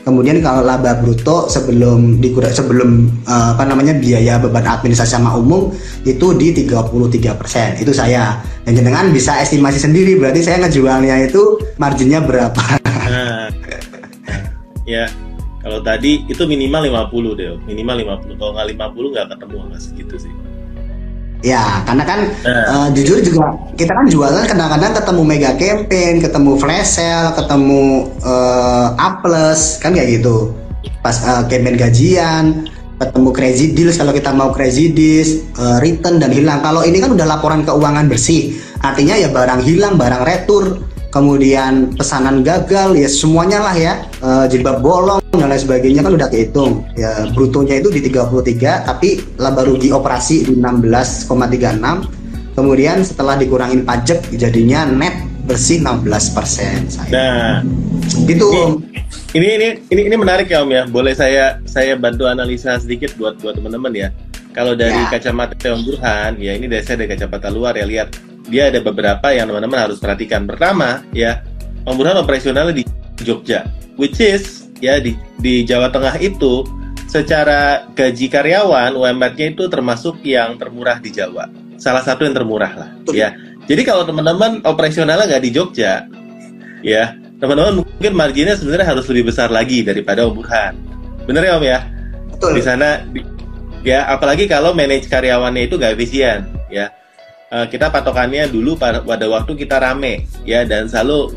Kemudian kalau laba bruto sebelum dikurang sebelum uh, apa namanya biaya beban administrasi sama umum itu di 33%. Itu saya. Dan jenengan bisa estimasi sendiri berarti saya ngejualnya itu marginnya berapa. Nah,
ya kalau tadi itu minimal 50 deh, minimal 50. Kalau nggak 50 nggak ketemu nggak segitu sih.
Ya, karena kan uh. Uh, jujur juga kita kan jualan kadang-kadang ketemu mega campaign, ketemu flash sale, ketemu uh, A plus kan kayak gitu. Pas uh, campaign gajian, ketemu crazy deals kalau kita mau crazy deals, uh, return dan hilang. Kalau ini kan udah laporan keuangan bersih, artinya ya barang hilang, barang retur, kemudian pesanan gagal, ya semuanya lah ya, uh, jilbab bolong dan lain sebagainya kan udah kehitung. Ya brutonya itu di 33 tapi laba rugi operasi di 16,36 kemudian setelah dikurangin pajak jadinya net bersih 16 persen
nah
itu
ini, ini ini ini menarik ya om ya. Boleh saya saya bantu analisa sedikit buat buat teman-teman ya. Kalau dari ya. kacamata Om Burhan ya ini dari saya dari kacamata luar ya lihat. Dia ada beberapa yang teman-teman harus perhatikan. Pertama ya Om Burhan operasionalnya di Jogja which is ya di di Jawa Tengah itu secara gaji karyawan UMR-nya itu termasuk yang termurah di Jawa. Salah satu yang termurah lah, ya. Jadi kalau teman-teman operasionalnya nggak di Jogja, ya teman-teman mungkin marginnya sebenarnya harus lebih besar lagi daripada Om Burhan. Bener ya Om ya? Betul. Di sana, ya apalagi kalau manage karyawannya itu nggak efisien, ya uh, kita patokannya dulu pada, pada waktu kita rame ya dan selalu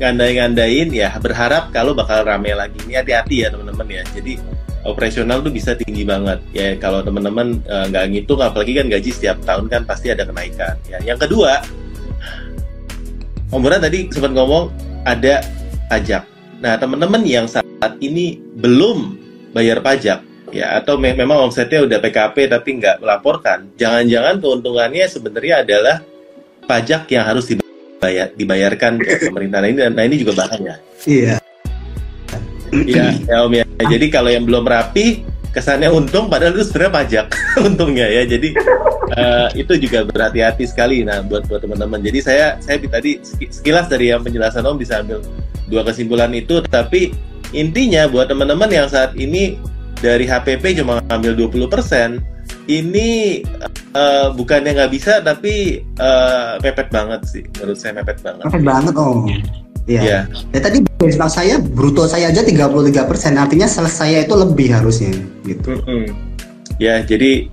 ngandai-ngandain ya berharap kalau bakal rame lagi. Ini hati-hati ya teman-teman ya. Jadi operasional tuh bisa tinggi banget ya. Kalau teman-teman eh, nggak uh, ngitung apalagi kan gaji setiap tahun kan pasti ada kenaikan ya. Yang kedua Om Buran tadi sempat ngomong ada pajak. Nah teman-teman yang saat ini belum bayar pajak ya atau me memang omsetnya udah PKP tapi nggak melaporkan, jangan-jangan keuntungannya sebenarnya adalah pajak yang harus dibayar dibayarkan ke pemerintah. Nah ini, nah ini juga bahaya.
Iya.
Iya, ya Om ya. Jadi kalau yang belum rapi, kesannya untung padahal itu sebenarnya pajak untungnya ya jadi uh, itu juga berhati-hati sekali nah buat buat teman-teman jadi saya saya tadi sekilas dari yang penjelasan om bisa ambil dua kesimpulan itu tapi intinya buat teman-teman yang saat ini dari HPP cuma ambil 20% ini uh, bukannya nggak bisa tapi uh, mepet banget sih menurut saya mepet banget
mepet banget om Iya. Yeah. Ya tadi benchmark saya bruto saya aja 33 persen, artinya selesai itu lebih harusnya gitu. Mm -hmm.
Ya, jadi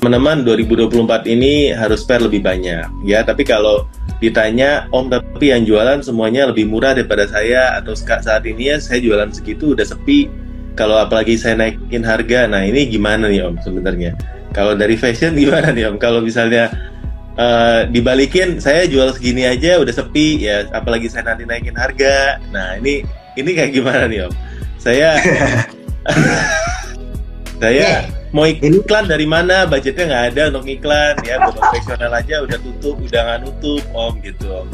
teman-teman 2024 ini harus fair lebih banyak ya. Tapi kalau ditanya Om tapi yang jualan semuanya lebih murah daripada saya atau saat ini ya saya jualan segitu udah sepi. Kalau apalagi saya naikin harga, nah ini gimana nih Om sebenarnya? Kalau dari fashion gimana nih Om? Kalau misalnya uh, dibalikin saya jual segini aja udah sepi ya apalagi saya nanti naikin harga. Nah ini ini kayak gimana nih om? Saya saya mau iklan dari mana? Budgetnya nggak ada untuk iklan ya buat profesional aja udah tutup udah nggak nutup om gitu om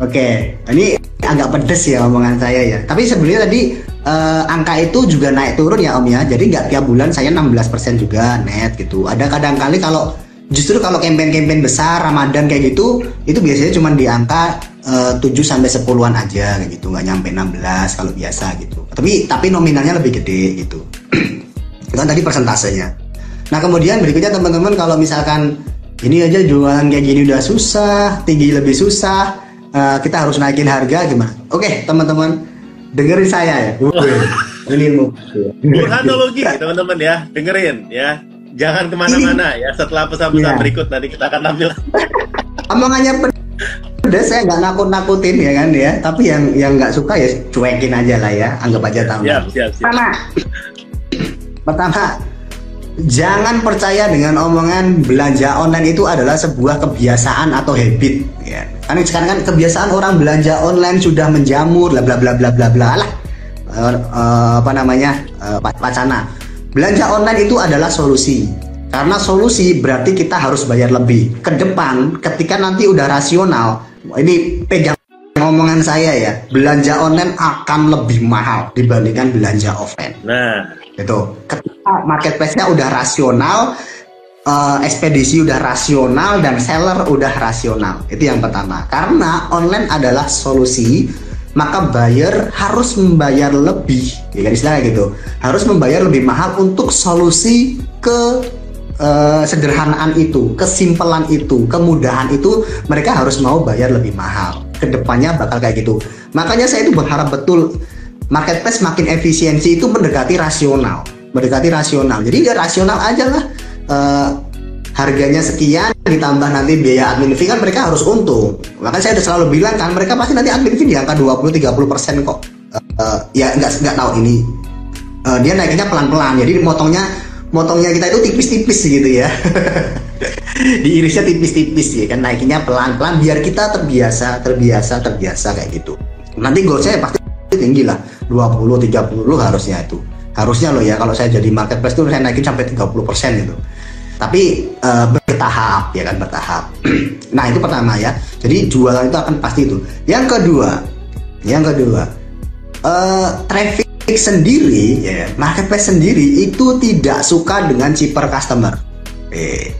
Oke, ini agak pedes ya omongan saya ya. Tapi sebenarnya tadi uh, angka itu juga naik turun ya Om ya. Jadi nggak tiap bulan saya 16% juga net gitu. Ada kadang kali kalau justru kalau campaign-campaign besar Ramadan kayak gitu itu biasanya cuma di angka uh, 7 sampai 10-an aja kayak gitu nggak nyampe 16 kalau biasa gitu tapi tapi nominalnya lebih gede gitu itu kan tadi persentasenya nah kemudian berikutnya teman-teman kalau misalkan ini aja jualan kayak gini udah susah tinggi lebih susah uh, kita harus naikin harga gimana oke teman-teman dengerin saya ya
ini mau burhanologi teman-teman ya dengerin ya Jangan ke mana-mana ya. Setelah pesan-pesan ya. berikut nanti kita akan tampil.
Omongannya pedas saya nggak nakut-nakutin ya kan ya. Tapi yang yang nggak suka ya cuekin aja lah ya. Anggap aja tahu. Siap, siap, siap. Pertama, pertama jangan percaya dengan omongan belanja online itu adalah sebuah kebiasaan atau habit ya. Karena sekarang kan kebiasaan orang belanja online sudah menjamur bla bla bla bla bla bla lah. Uh, uh, apa namanya? Uh, pacana Belanja online itu adalah solusi. Karena solusi berarti kita harus bayar lebih. Ke depan ketika nanti udah rasional, ini pegang ngomongan saya ya, belanja online akan lebih mahal dibandingkan belanja offline. Nah, itu ketika marketplace-nya udah rasional, uh, ekspedisi udah rasional dan seller udah rasional. Itu yang pertama. Karena online adalah solusi maka buyer harus membayar lebih ya kan istilahnya gitu harus membayar lebih mahal untuk solusi ke uh, sederhanaan itu kesimpelan itu kemudahan itu mereka harus mau bayar lebih mahal ke depannya bakal kayak gitu makanya saya itu berharap betul marketplace makin efisiensi itu mendekati rasional. Mendekati rasional. Jadi ya rasional aja lah. Uh, harganya sekian ditambah nanti biaya admin fee kan mereka harus untung. Maka saya udah selalu bilang kan mereka pasti nanti admin fee di angka 20-30 persen kok. Uh, ya nggak nggak tahu ini. Uh, dia naiknya pelan-pelan. Jadi motongnya motongnya kita itu tipis-tipis gitu ya. Diirisnya tipis-tipis ya kan naiknya pelan-pelan biar kita terbiasa terbiasa terbiasa kayak gitu. Nanti goal saya pasti tinggi lah. 20 30 harusnya itu. Harusnya loh ya kalau saya jadi marketplace tuh saya naikin sampai 30 persen gitu. Tapi uh, bertahap ya kan bertahap. Nah itu pertama ya. Jadi jualan itu akan pasti itu. Yang kedua yang kedua uh, traffic sendiri ya marketplace sendiri itu tidak suka dengan cheaper customer. Eh,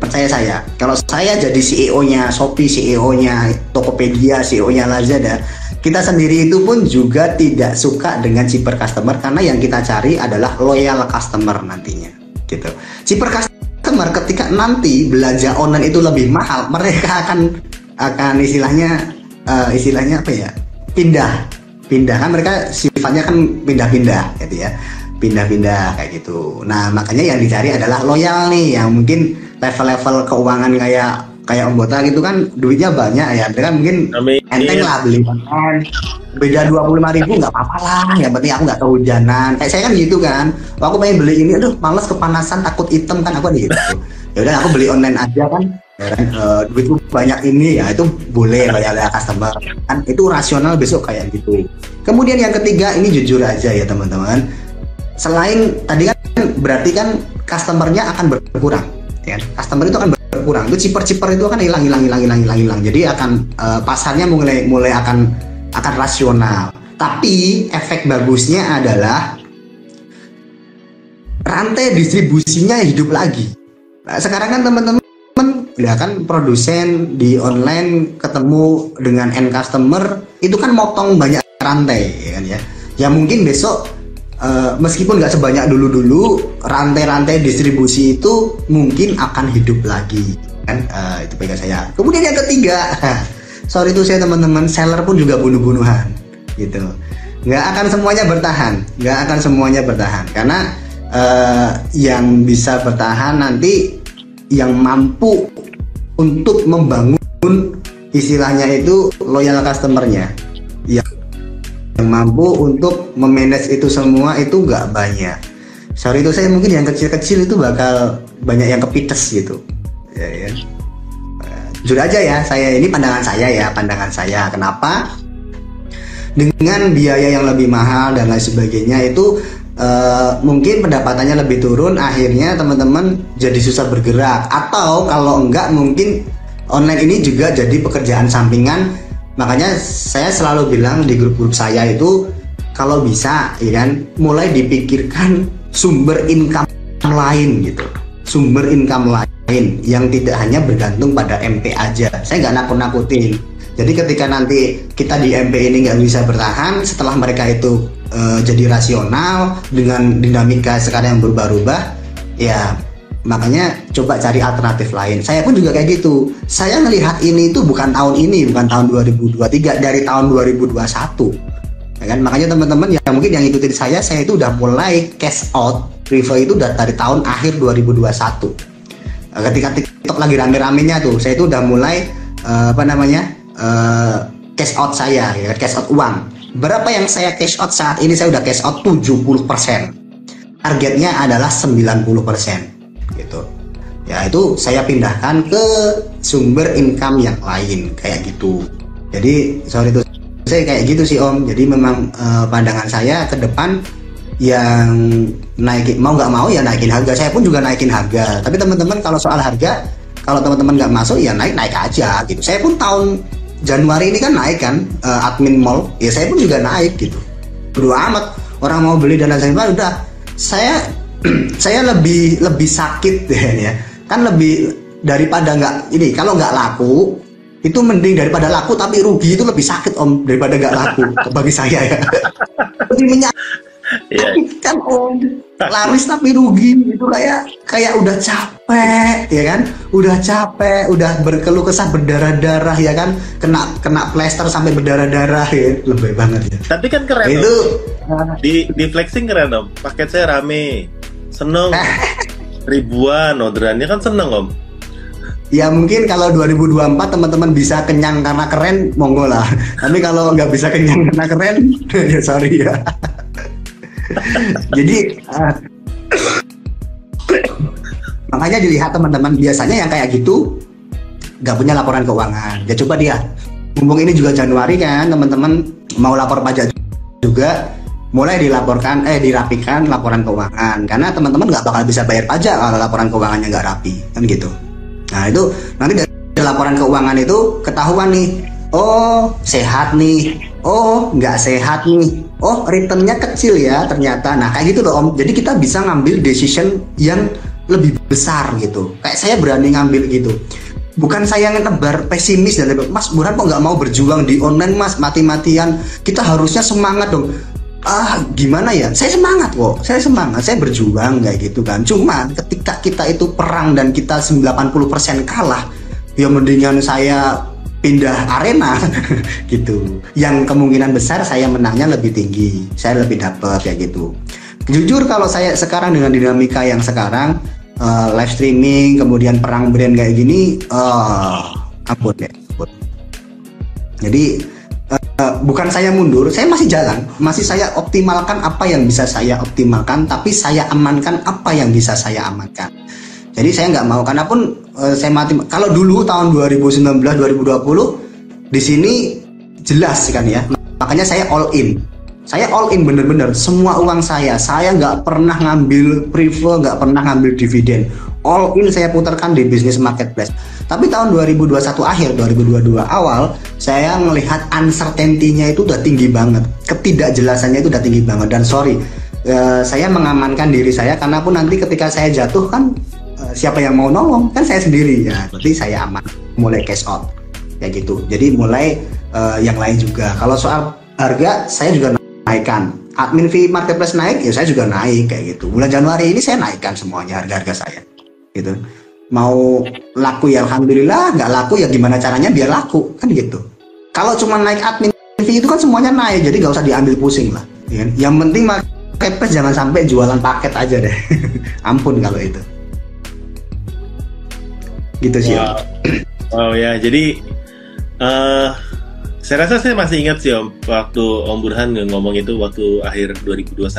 percaya saya. Kalau saya jadi CEO-nya Shopee CEO-nya Tokopedia CEO-nya Lazada kita sendiri itu pun juga tidak suka dengan cheaper customer karena yang kita cari adalah loyal customer nantinya gitu cheaper customer ketika nanti belanja online itu lebih mahal, mereka akan akan istilahnya uh, istilahnya apa ya? pindah. Pindah kan mereka sifatnya kan pindah-pindah gitu ya. Pindah-pindah kayak gitu. Nah, makanya yang dicari adalah loyal nih yang mungkin level-level keuangan kayak kayak Om Bota gitu kan duitnya banyak ya. Dia kan mungkin Amin. enteng lah beli online beda dua puluh lima ribu nggak apa-apa lah. Yang penting aku nggak kehujanan. Kayak saya kan gitu kan. Aku pengen beli ini aduh males kepanasan takut item kan aku gitu. Ya udah aku beli online aja kan. Ya kan uh, duitku banyak ini ya itu boleh bayar customer kan. Itu rasional besok kayak gitu. Kemudian yang ketiga ini jujur aja ya teman-teman. Selain tadi kan berarti kan customernya akan berkurang ya customer itu akan berkurang itu ciper-ciper itu akan hilang hilang hilang hilang hilang hilang jadi akan uh, pasarnya mulai mulai akan akan rasional. Tapi efek bagusnya adalah rantai distribusinya hidup lagi. Nah, sekarang kan teman-teman ya kan produsen di online ketemu dengan end customer itu kan motong banyak rantai ya kan ya. Ya mungkin besok uh, meskipun nggak sebanyak dulu-dulu rantai-rantai distribusi itu mungkin akan hidup lagi kan uh, itu pegang saya. Kemudian yang ketiga, sorry itu saya teman-teman seller pun juga bunuh-bunuhan gitu. Nggak akan semuanya bertahan, nggak akan semuanya bertahan karena uh, yang bisa bertahan nanti yang mampu untuk membangun istilahnya itu loyal customernya yang mampu untuk memanage itu semua itu nggak banyak. Sorry itu saya mungkin yang kecil-kecil itu bakal banyak yang kepites gitu. Ya, ya. jujur aja ya saya ini pandangan saya ya pandangan saya. Kenapa? Dengan biaya yang lebih mahal dan lain sebagainya itu uh, mungkin pendapatannya lebih turun akhirnya teman-teman jadi susah bergerak. Atau kalau enggak mungkin online ini juga jadi pekerjaan sampingan makanya saya selalu bilang di grup-grup saya itu kalau bisa ya kan mulai dipikirkan sumber income lain gitu. Sumber income lain yang tidak hanya bergantung pada MP aja. Saya nggak nakut-nakutin. Jadi ketika nanti kita di MP ini nggak bisa bertahan setelah mereka itu uh, jadi rasional dengan dinamika sekarang yang berubah-ubah ya makanya coba cari alternatif lain. Saya pun juga kayak gitu. Saya melihat ini itu bukan tahun ini bukan tahun 2023 dari tahun 2021 ya kan? Makanya teman-teman yang mungkin yang ikutin saya saya itu udah mulai cash out river itu udah dari tahun akhir 2021 nah, ketika TikTok lagi rame-ramenya tuh saya itu udah mulai uh, apa namanya uh, cash out saya ya cash out uang. Berapa yang saya cash out saat ini? Saya udah cash out 70%. Targetnya adalah 90%. Gitu. Ya itu saya pindahkan ke sumber income yang lain kayak gitu. Jadi sorry itu saya kayak gitu sih Om. Jadi memang uh, pandangan saya ke depan yang naikin mau nggak mau ya naikin harga. Saya pun juga naikin harga. Tapi teman-teman kalau soal harga kalau teman-teman nggak masuk ya naik naik aja gitu. Saya pun tahun Januari ini kan naik kan uh, admin mall ya saya pun juga naik gitu berdua amat orang mau beli dan lain sebagainya udah saya saya lebih lebih sakit ya. Kan lebih daripada nggak ini kalau nggak laku itu mending daripada laku tapi rugi itu lebih sakit om daripada nggak laku bagi saya ya. Lebih menyakit yeah. kan om laris tapi rugi itu kayak kayak udah capek ya kan? Udah capek udah berkeluh kesah berdarah-darah ya kan? Kena kena plester sampai berdarah-darah ya. Lebih banget ya.
Tapi kan keren itu om. di di flexing keren om. Paket saya rame seneng ribuan orderannya kan seneng om
Ya mungkin kalau 2024 teman-teman bisa kenyang karena keren, monggo lah. Tapi kalau nggak bisa kenyang karena keren, ya sorry ya. Jadi uh, makanya dilihat teman-teman biasanya yang kayak gitu nggak punya laporan keuangan. Ya coba dia. Mumpung ini juga Januari kan teman-teman mau lapor pajak juga mulai dilaporkan eh dirapikan laporan keuangan. Karena teman-teman nggak bakal bisa bayar pajak kalau laporan keuangannya nggak rapi kan gitu. Nah itu nanti dari laporan keuangan itu ketahuan nih oh sehat nih oh nggak sehat nih oh returnnya kecil ya ternyata. Nah kayak gitu loh om. Jadi kita bisa ngambil decision yang lebih besar gitu. Kayak saya berani ngambil gitu. Bukan saya ngetebar pesimis dan mas Burhan kok nggak mau berjuang di online mas? Mati-matian. Kita harusnya semangat dong ah gimana ya? Saya semangat kok. Saya semangat. Saya berjuang kayak gitu kan. Cuma ketika kita itu perang dan kita 90% kalah ya mendingan saya pindah arena gitu. Yang kemungkinan besar saya menangnya lebih tinggi. Saya lebih dapat ya gitu. Jujur kalau saya sekarang dengan dinamika yang sekarang uh, live streaming kemudian perang brand kayak gini uh, ampun ya jadi uh, bukan saya mundur saya masih jalan masih saya optimalkan apa yang bisa saya optimalkan tapi saya amankan apa yang bisa saya amankan jadi saya nggak mau karena pun uh, saya mati kalau dulu tahun 2019 2020 di sini jelas kan ya. Makanya saya all in. Saya all in bener-bener semua uang saya. Saya nggak pernah ngambil prefer, nggak pernah ngambil dividen. All in saya putarkan di bisnis marketplace. Tapi tahun 2021 akhir 2022 awal saya melihat uncertainty-nya itu udah tinggi banget. Ketidakjelasannya itu udah tinggi banget. Dan sorry eh, saya mengamankan diri saya karena pun nanti ketika saya jatuh kan eh, siapa yang mau nolong? Kan saya sendiri. Ya berarti saya aman. Mulai cash out. Kayak gitu. Jadi mulai eh, yang lain juga. Kalau soal harga saya juga naikkan. Admin fee marketplace naik ya saya juga naik. Kayak gitu. Bulan Januari ini saya naikkan semuanya harga-harga saya gitu mau laku ya alhamdulillah nggak laku ya gimana caranya biar laku kan gitu kalau cuma naik admin fee itu kan semuanya naik jadi nggak usah diambil pusing lah ya kan? yang penting marketplace jangan sampai jualan paket aja deh ampun kalau itu gitu sih
Wow. Wow ya, jadi eh saya rasa saya masih ingat sih Om waktu Om Burhan ngomong itu waktu akhir 2021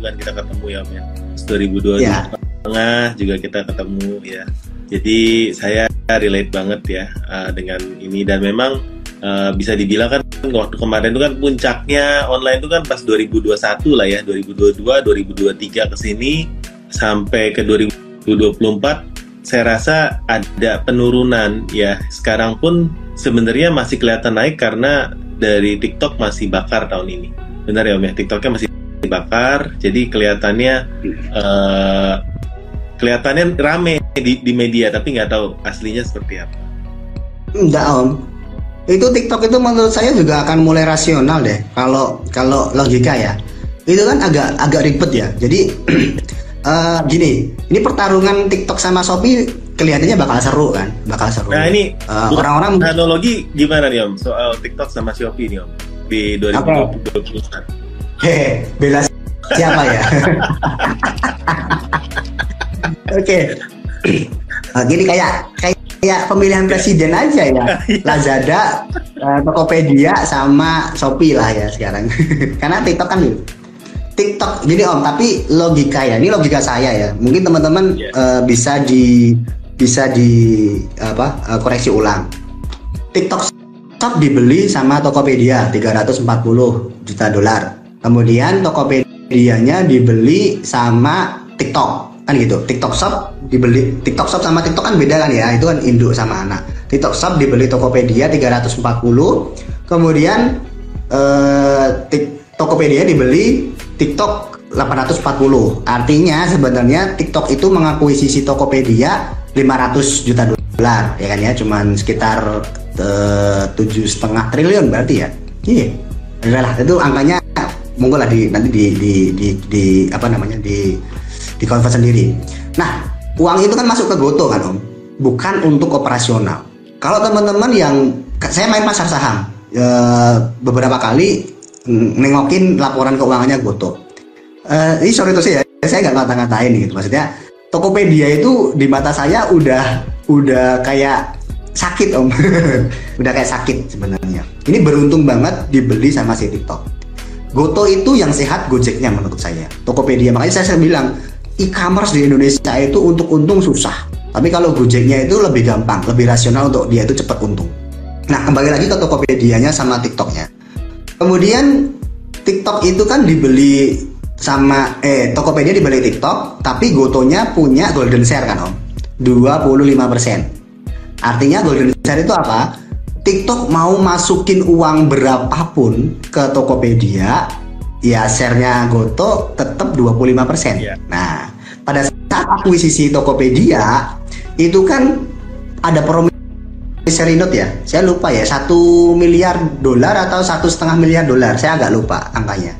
kan kita ketemu ya Om ya. Terus 2022
Ya.
Tengah juga kita ketemu ya. Jadi saya relate banget ya eh, dengan ini. Dan memang eh, bisa dibilang kan waktu kemarin itu kan puncaknya online itu kan pas 2021 lah ya. 2022 2023 ke sini sampai ke 2024 saya rasa ada penurunan ya. Sekarang pun sebenarnya masih kelihatan naik karena dari TikTok masih bakar tahun ini. Benar ya Om ya? TikToknya masih bakar jadi kelihatannya eh, kelihatannya rame di, di media tapi nggak tahu aslinya seperti apa.
Enggak om. Itu TikTok itu menurut saya juga akan mulai rasional deh kalau kalau logika ya. Itu kan agak agak ribet ya. Jadi eh, gini ini pertarungan TikTok sama Shopee kelihatannya bakal seru kan? Bakal seru.
Nah ini
Eh, orang-orang
analogi gimana nih Om? Soal TikTok sama Shopee nih Om di 2021
Hehe, bela siapa ya? Oke. Nah, gini kayak kayak kayak pemilihan presiden aja ya. Lazada, eh, Tokopedia sama Shopee lah ya sekarang. Karena TikTok kan gitu. TikTok gini Om, tapi logika ya. Ini logika saya ya. Mungkin teman-teman
Yes.
eh, bisa di bisa di apa? eh, koreksi ulang. TikTok Shop dibeli sama Tokopedia 340 juta dolar. Kemudian Tokopedia-nya dibeli sama TikTok kan gitu. TikTok Shop dibeli TikTok Shop sama TikTok kan beda kan ya. Itu kan induk sama anak. TikTok Shop dibeli Tokopedia 340. Kemudian eh, Tokopedia dibeli TikTok 840. Artinya sebenarnya TikTok itu mengakuisisi Tokopedia 500 juta dolar ya kan ya cuman sekitar eh, tujuh setengah triliun berarti ya iya itu angkanya monggo lah di nanti di di di, di- apa namanya di di convert sendiri nah uang itu kan masuk ke Goto kan om bukan untuk operasional kalau teman-teman yang saya main pasar saham eh, beberapa kali nengokin laporan keuangannya Goto Eh, ini sorry itu sih ya, saya nggak ngata-ngatain gitu. Maksudnya Tokopedia itu di mata saya udah udah kayak sakit om, udah kayak sakit sebenarnya. Ini beruntung banget dibeli sama si TikTok. Goto itu yang sehat Gojeknya menurut saya. Tokopedia makanya saya bilang e-commerce di Indonesia itu untuk untung susah. Tapi kalau Gojeknya itu lebih gampang, lebih rasional untuk dia itu cepat untung. Nah kembali lagi ke Tokopedia-nya sama TikToknya. Kemudian TikTok itu kan dibeli sama eh Tokopedia dibeli TikTok, tapi Gotonya punya golden share kan Om. 25%. Artinya golden share itu apa? TikTok mau masukin uang berapapun ke Tokopedia, ya share-nya Goto tetap 25%.
Iya.
Nah, pada saat akuisisi Tokopedia itu kan ada promissory note ya? Saya lupa ya satu miliar dolar atau satu setengah miliar dolar? Saya agak lupa angkanya.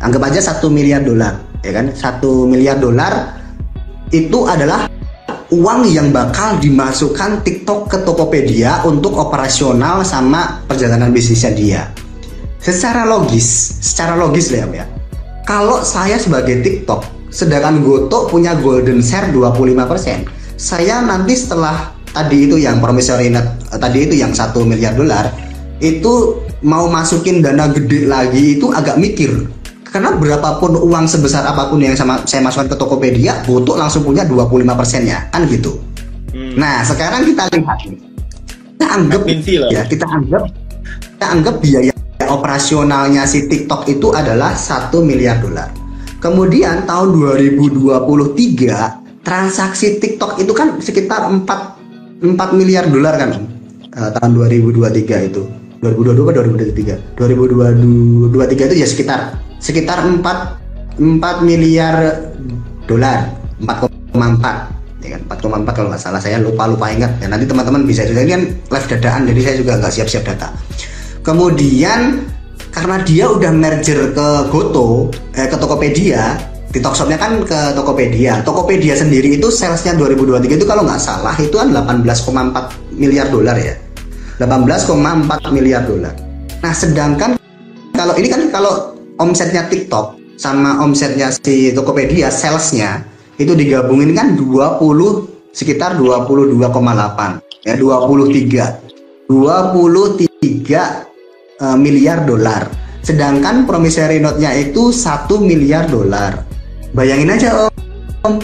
Anggap aja satu miliar dolar ya kan? Satu miliar dolar itu adalah uang yang bakal dimasukkan TikTok ke Tokopedia untuk operasional sama perjalanan bisnisnya dia secara logis secara logis lah ya kalau saya sebagai TikTok sedangkan Goto punya golden share 25% saya nanti setelah tadi itu yang promissory note eh, tadi itu yang satu miliar dolar itu mau masukin dana gede lagi itu agak mikir. Karena berapapun uang sebesar apa pun yang sama saya masukkan ke Tokopedia Goto langsung punya 25 persennya kan gitu.
Hmm.
nah sekarang kita lihat kita anggap ya kita anggap kita anggap biaya operasionalnya si TikTok itu adalah satu miliar dolar. Kemudian tahun 2023 transaksi TikTok itu kan sekitar 4 4 miliar dolar kan? Eh, tahun 2023 itu. 2022 atau 2023 2023 itu ya sekitar sekitar 4 4 miliar dolar. 4,4 ya kan? 4,4 kalau nggak salah saya lupa lupa ingat. Ya nanti teman-teman bisa juga. Ini kan live dadaan jadi saya juga nggak siap-siap data kemudian karena dia udah merger ke Goto eh, ke Tokopedia TikTok Shopnya kan ke Tokopedia. Tokopedia sendiri itu salesnya 2023 itu kalau nggak salah itu kan 18,4 miliar dolar ya. 18,4 miliar dolar. Nah sedangkan kalau ini kan kalau omsetnya TikTok sama omsetnya si Tokopedia salesnya itu digabungin kan 20 sekitar 22,8 ya 23 23 uh, miliar dolar. Sedangkan promissory note-nya itu 1 miliar dolar. Bayangin aja om.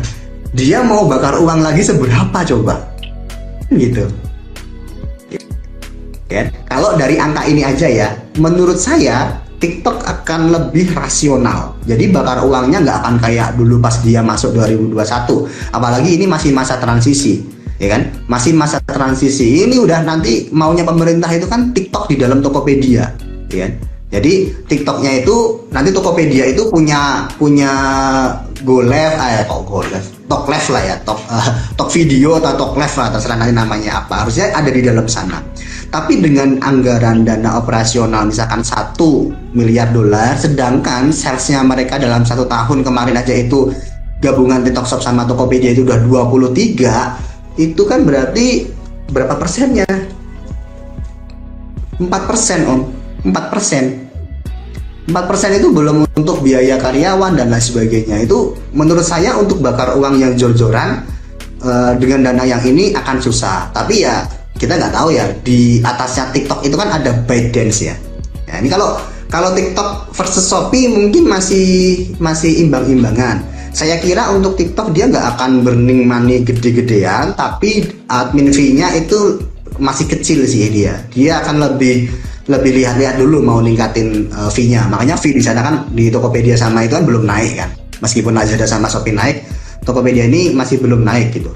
Dia mau bakar uang lagi seberapa coba? Gitu. Ya kalau dari angka ini aja ya menurut saya TikTok akan lebih rasional. Jadi bakar uangnya nggak akan kayak dulu pas dia masuk 2021. Apalagi ini masih masa transisi, ya kan? Masih masa transisi. Ini udah nanti maunya pemerintah itu kan TikTok di dalam Tokopedia, ya kan? Jadi TikToknya itu nanti Tokopedia itu punya punya GoLive, eh kok GoLive, Toklive lah ya, Tok uh, Tok Video atau Toklive lah terserah nanti namanya apa. Harusnya ada di dalam sana. Tapi dengan anggaran dana operasional misalkan satu miliar dolar, sedangkan salesnya mereka dalam satu tahun kemarin aja itu gabungan TikTok Shop sama Tokopedia itu udah 23, itu kan berarti berapa persennya? 4 persen om, 4 persen. 4 persen itu belum untuk biaya karyawan dan lain sebagainya. Itu menurut saya untuk bakar uang yang jor-joran uh, dengan dana yang ini akan susah. Tapi ya kita nggak tahu ya di atasnya TikTok itu kan ada ByteDance ya. ya ini kalau kalau TikTok versus Shopee mungkin masih masih imbang-imbangan. Saya kira untuk TikTok dia nggak akan burning money gede-gedean, tapi admin fee-nya itu masih kecil sih dia. Dia akan lebih lebih lihat-lihat dulu mau ningkatin uh, fee-nya. Makanya fee di sana kan di Tokopedia sama itu kan belum naik kan. Meskipun Lazada sama Shopee naik, Tokopedia ini masih belum naik gitu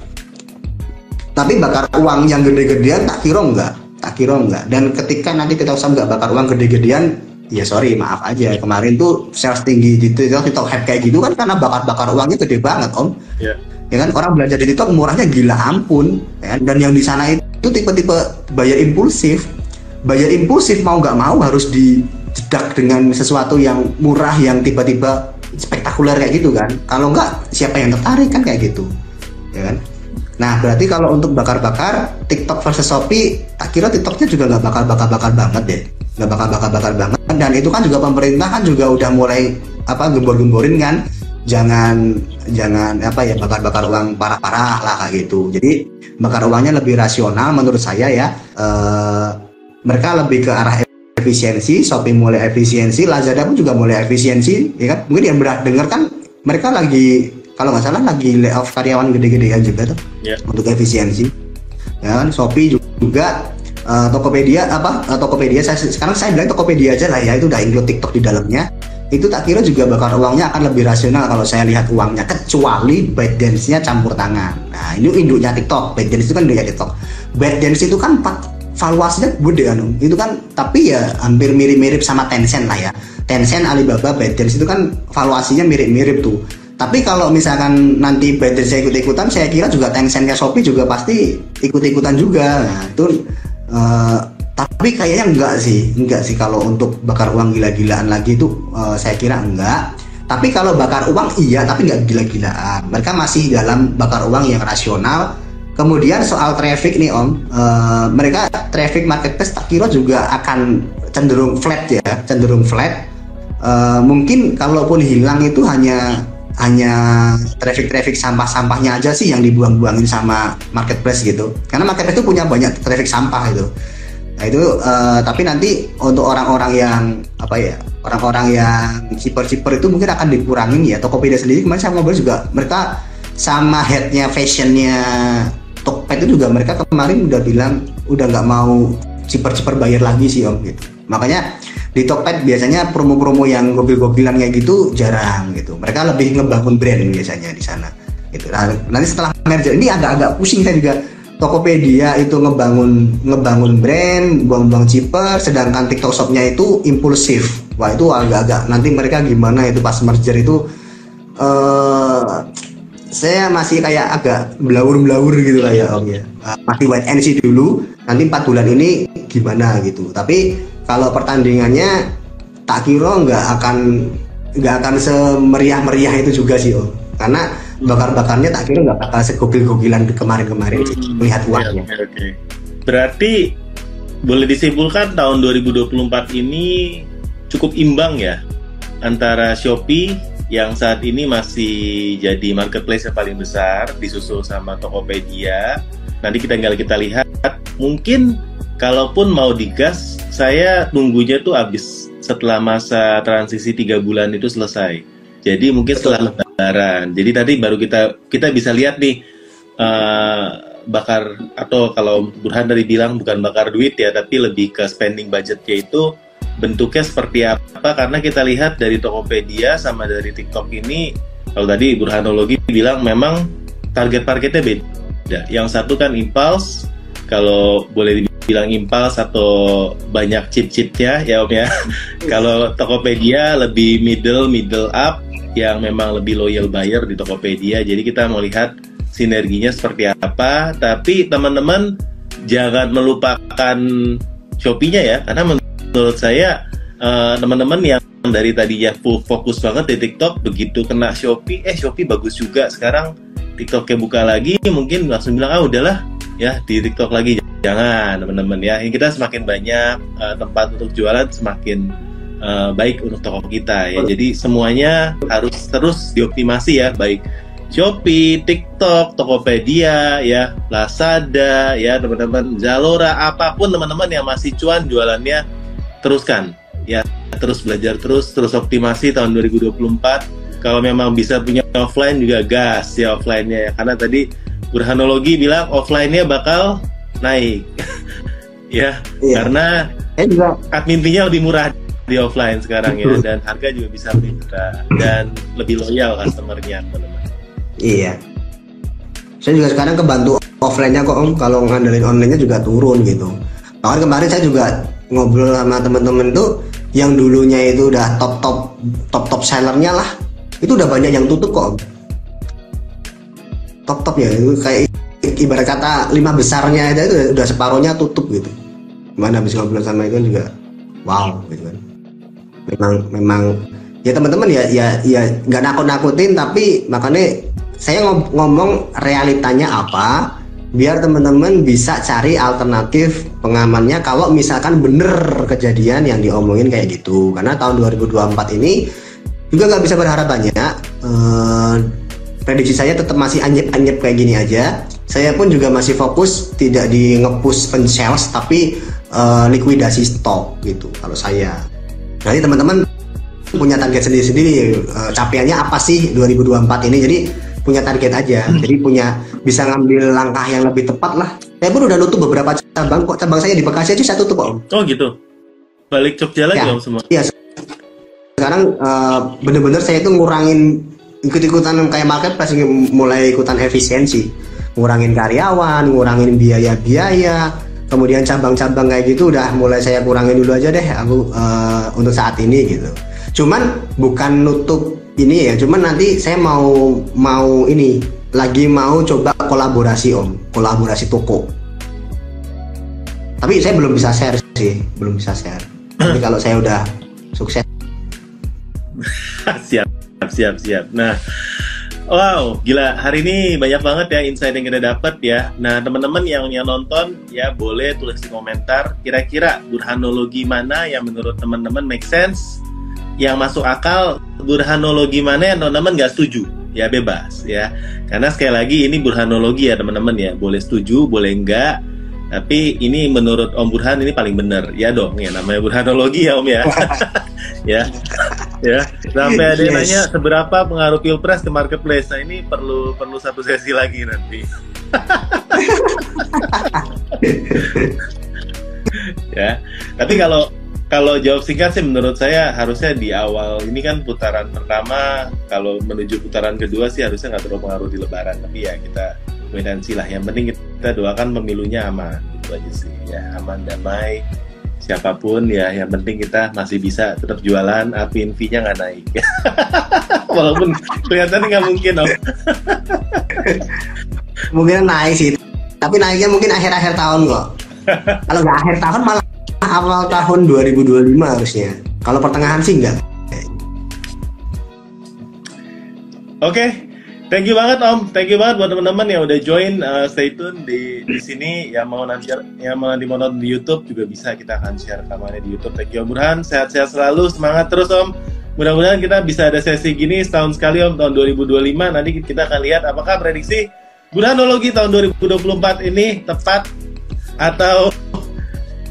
tapi bakar uang yang gede-gedean tak kira enggak tak kira enggak dan ketika nanti kita usah enggak bakar uang gede-gedean ya sorry maaf aja. Kemarin tuh sales tinggi di TikTok, TikTok hype kayak gitu kan karena bakar-bakar uangnya gede banget om. Yeah. ya kan orang belajar di TikTok murahnya gila ampun. Ya kan? dan yang di sana itu tipe-tipe bayar impulsif. Bayar impulsif mau nggak mau harus dijedak dengan sesuatu yang murah yang tiba-tiba spektakuler kayak gitu kan. Kalau nggak siapa yang tertarik kan kayak gitu. Ya kan? Nah, berarti kalau untuk bakar-bakar TikTok versus Shopee, tak kira TikToknya juga nggak bakal bakar-bakar banget deh, nggak bakal bakar-bakar banget. Dan itu kan juga pemerintah kan juga udah mulai apa gembor-gemborin kan, jangan jangan apa ya bakar-bakar uang parah-parah lah kayak gitu. Jadi bakar uangnya lebih rasional menurut saya ya. Uh, mereka lebih ke arah efisiensi, Shopee mulai efisiensi, Lazada pun juga mulai efisiensi, ya kan? Mungkin yang berat dengar kan mereka lagi kalau nggak salah lagi layoff karyawan gede-gedean juga tuh yeah. untuk efisiensi ya kan Shopee juga uh, Tokopedia apa? Uh, Tokopedia saya sekarang saya bilang Tokopedia aja lah ya itu udah include TikTok di dalamnya. Itu tak kira juga bakal uangnya akan lebih rasional kalau saya lihat uangnya kecuali ByteDance-nya campur tangan. Nah ini induknya TikTok ByteDance itu kan induknya TikTok. ByteDance itu kan valuasinya gede kan itu kan tapi ya hampir mirip-mirip sama Tencent lah ya. Tencent Alibaba ByteDance itu kan valuasinya mirip-mirip tuh. Tapi kalau misalkan nanti ByteDance saya ikut-ikutan, saya kira juga Tencent kayak Shopee juga pasti ikut-ikutan juga. Nah, itu uh, tapi kayaknya enggak sih, enggak sih kalau untuk bakar uang gila-gilaan lagi itu uh, saya kira enggak. Tapi kalau bakar uang iya, tapi enggak gila-gilaan. Mereka masih dalam bakar uang yang rasional. Kemudian soal traffic nih Om, uh, mereka traffic marketplace tak kira juga akan cenderung flat ya, cenderung flat. Uh, mungkin kalaupun hilang itu hanya hanya traffic-traffic sampah-sampahnya aja sih yang dibuang-buangin sama marketplace gitu. Karena marketplace itu punya banyak traffic sampah itu. Nah itu uh, tapi nanti untuk orang-orang yang apa ya orang-orang yang cheaper-cheaper itu mungkin akan dikurangin ya. Tokopedia sendiri kemarin saya ngobrol juga mereka sama headnya fashionnya Tokped itu juga mereka kemarin udah bilang udah nggak mau cheaper-cheaper bayar lagi sih om gitu. Makanya di Tokped biasanya promo-promo yang gokil-gokilan kayak gitu jarang gitu. Mereka lebih ngebangun brand biasanya di sana. Gitu. Nah, nanti setelah merger ini agak-agak pusing saya juga Tokopedia itu ngebangun ngebangun brand, buang-buang cheaper, sedangkan TikTok Shopnya itu impulsif. Wah itu agak-agak nanti mereka gimana itu pas merger itu uh, saya masih kayak agak belawur-belawur gitu lah ya Om ya. Uh, masih wait and dulu. Nanti empat bulan ini gimana gitu. Tapi kalau pertandingannya tak kira nggak akan nggak akan semeriah-meriah itu juga sih Om. Karena bakar-bakarnya tak kira nggak bakal segogil-gogilan kemarin-kemarin hmm, melihat uangnya. Okay, okay.
Berarti boleh disimpulkan tahun 2024 ini cukup imbang ya antara Shopee yang saat ini masih jadi marketplace yang paling besar disusul sama Tokopedia. Nanti kita tinggal kita lihat mungkin kalaupun mau digas saya tunggunya tuh habis setelah masa transisi tiga bulan itu selesai. Jadi mungkin setelah lebaran. Jadi tadi baru kita kita bisa lihat nih uh, bakar atau kalau Burhan tadi bilang bukan bakar duit ya, tapi lebih ke spending budgetnya itu bentuknya seperti apa? Karena kita lihat dari Tokopedia sama dari TikTok ini, kalau tadi Burhanologi bilang memang target marketnya beda. Yang satu kan impulse, kalau boleh dibilang impulse atau banyak chip-chipnya ya Om ya. kalau Tokopedia lebih middle, middle up, yang memang lebih loyal buyer di Tokopedia. Jadi kita mau lihat sinerginya seperti apa. Tapi teman-teman jangan melupakan Shopee-nya ya, karena menurut saya uh, teman-teman yang dari tadi ya full fokus banget di TikTok, begitu kena Shopee, eh Shopee bagus juga. Sekarang TikToknya buka lagi, mungkin langsung bilang ah udahlah ya di TikTok lagi. Jangan teman-teman ya, kita semakin banyak uh, tempat untuk jualan semakin uh, baik untuk toko kita ya. Jadi semuanya harus terus dioptimasi ya, baik Shopee, TikTok, Tokopedia, ya, Lazada, ya teman-teman, Zalora, apa pun teman-teman yang masih cuan jualannya teruskan, ya, terus belajar terus, terus optimasi tahun 2024. Kalau memang bisa punya offline juga gas ya offline-nya ya. Karena tadi Burhanologi bilang offline-nya bakal naik. ya, iya. karena admin fee-nya lebih murah di offline sekarang ya dan harga juga bisa lebih murah dan lebih loyal customernya teman-teman.
Iya. Saya juga sekarang kebantu offline-nya kok om kalau ngandelin online-nya juga turun gitu. Bahkan kemarin saya juga ngobrol sama teman-teman tuh yang dulunya itu udah top top top top sellernya lah itu udah banyak yang tutup kok top top ya itu kayak ibarat kata lima besarnya itu udah separuhnya tutup gitu. Mana bisa ngobrol sama itu juga wow gitu kan. Memang memang ya teman-teman ya ya ya nggak nakut-nakutin tapi makanya saya ngomong realitanya apa biar teman-teman bisa cari alternatif pengamannya kalau misalkan bener kejadian yang diomongin kayak gitu. Karena tahun 2024 ini juga nggak bisa berharap banyak. Ehm, prediksi saya tetap masih anjep-anjep kayak gini aja saya pun juga masih fokus tidak di ngepush pen sales tapi uh, likuidasi stok gitu kalau saya Berarti teman-teman punya target sendiri-sendiri uh, capaiannya apa sih 2024 ini. Jadi punya target aja. Hmm. Jadi punya bisa ngambil langkah yang lebih tepat lah. Saya pun udah nutup beberapa cabang kok. Cabang saya di Bekasi aja saya tutup
Om. Oh gitu. Balik Jogja lagi ya. Om semua.
Iya. Sekarang uh, bener-bener saya itu ngurangin ikut-ikutan kayak market pas mulai ikutan efisiensi. Ngurangin karyawan, ngurangin biaya-biaya, kemudian cabang-cabang kayak gitu udah mulai saya kurangin dulu aja deh aku uh, untuk saat ini gitu. Cuman bukan nutup ini ya cuman nanti saya mau mau ini lagi mau coba kolaborasi om. Kolaborasi toko. Tapi saya belum bisa share sih belum bisa share. Tapi kalau saya udah sukses.
Siap siap siap. Nah Wow, gila. Hari ini banyak banget ya insight yang kita dapat ya. Nah, teman-teman yang yang nonton ya boleh tulis di komentar kira-kira burhanologi mana yang menurut teman-teman make sense, yang masuk akal, burhanologi mana yang teman-teman nggak setuju. Ya bebas ya. Karena sekali lagi ini burhanologi ya teman-teman ya. Boleh setuju, boleh enggak. Tapi ini menurut Om Burhan ini paling benar. Ya dong, ya namanya burhanologi ya Om ya. ya ya sampai ada yang yes. nanya seberapa pengaruh pilpres ke marketplace nah ini perlu perlu satu sesi lagi nanti ya tapi kalau kalau jawab singkat sih menurut saya harusnya di awal ini kan putaran pertama kalau menuju putaran kedua sih harusnya nggak terlalu pengaruh di lebaran tapi ya kita wait and see lah. Yang penting kita doakan pemilunya aman, itu aja sih. Ya aman damai. Siapa pun ya, yang penting kita masih bisa tetap jualan, api fee-nya nggak naik. Walaupun kelihatannya nggak mungkin om.
mungkin naik sih tapi naiknya mungkin akhir-akhir tahun kok kalau nggak akhir tahun malah awal tahun 2025 harusnya kalau pertengahan sih enggak
Oke, okay. Thank you banget Om, thank you banget buat teman-teman yang udah join, uh, stay tune di di sini. Yang mau nanti yang mau nanti mau nonton di YouTube juga bisa kita akan share rekamannya di YouTube. Thank you Om Burhan, sehat-sehat selalu, semangat terus Om. Mudah-mudahan kita bisa ada sesi gini setahun sekali Om tahun 2025. Nanti kita akan lihat apakah prediksi Burhanologi tahun 2024 ini tepat atau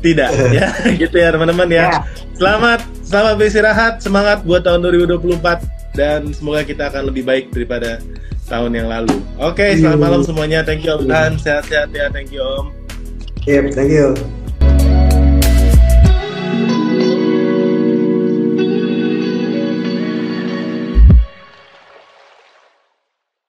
tidak ya gitu ya teman-teman ya. ya. Selamat selamat beristirahat, semangat buat tahun 2024 dan semoga kita akan lebih baik daripada tahun yang lalu. Oke, okay, selamat malam semuanya. Thank you Om Dan. Sehat-sehat ya. Thank you Om.
Yep, thank you.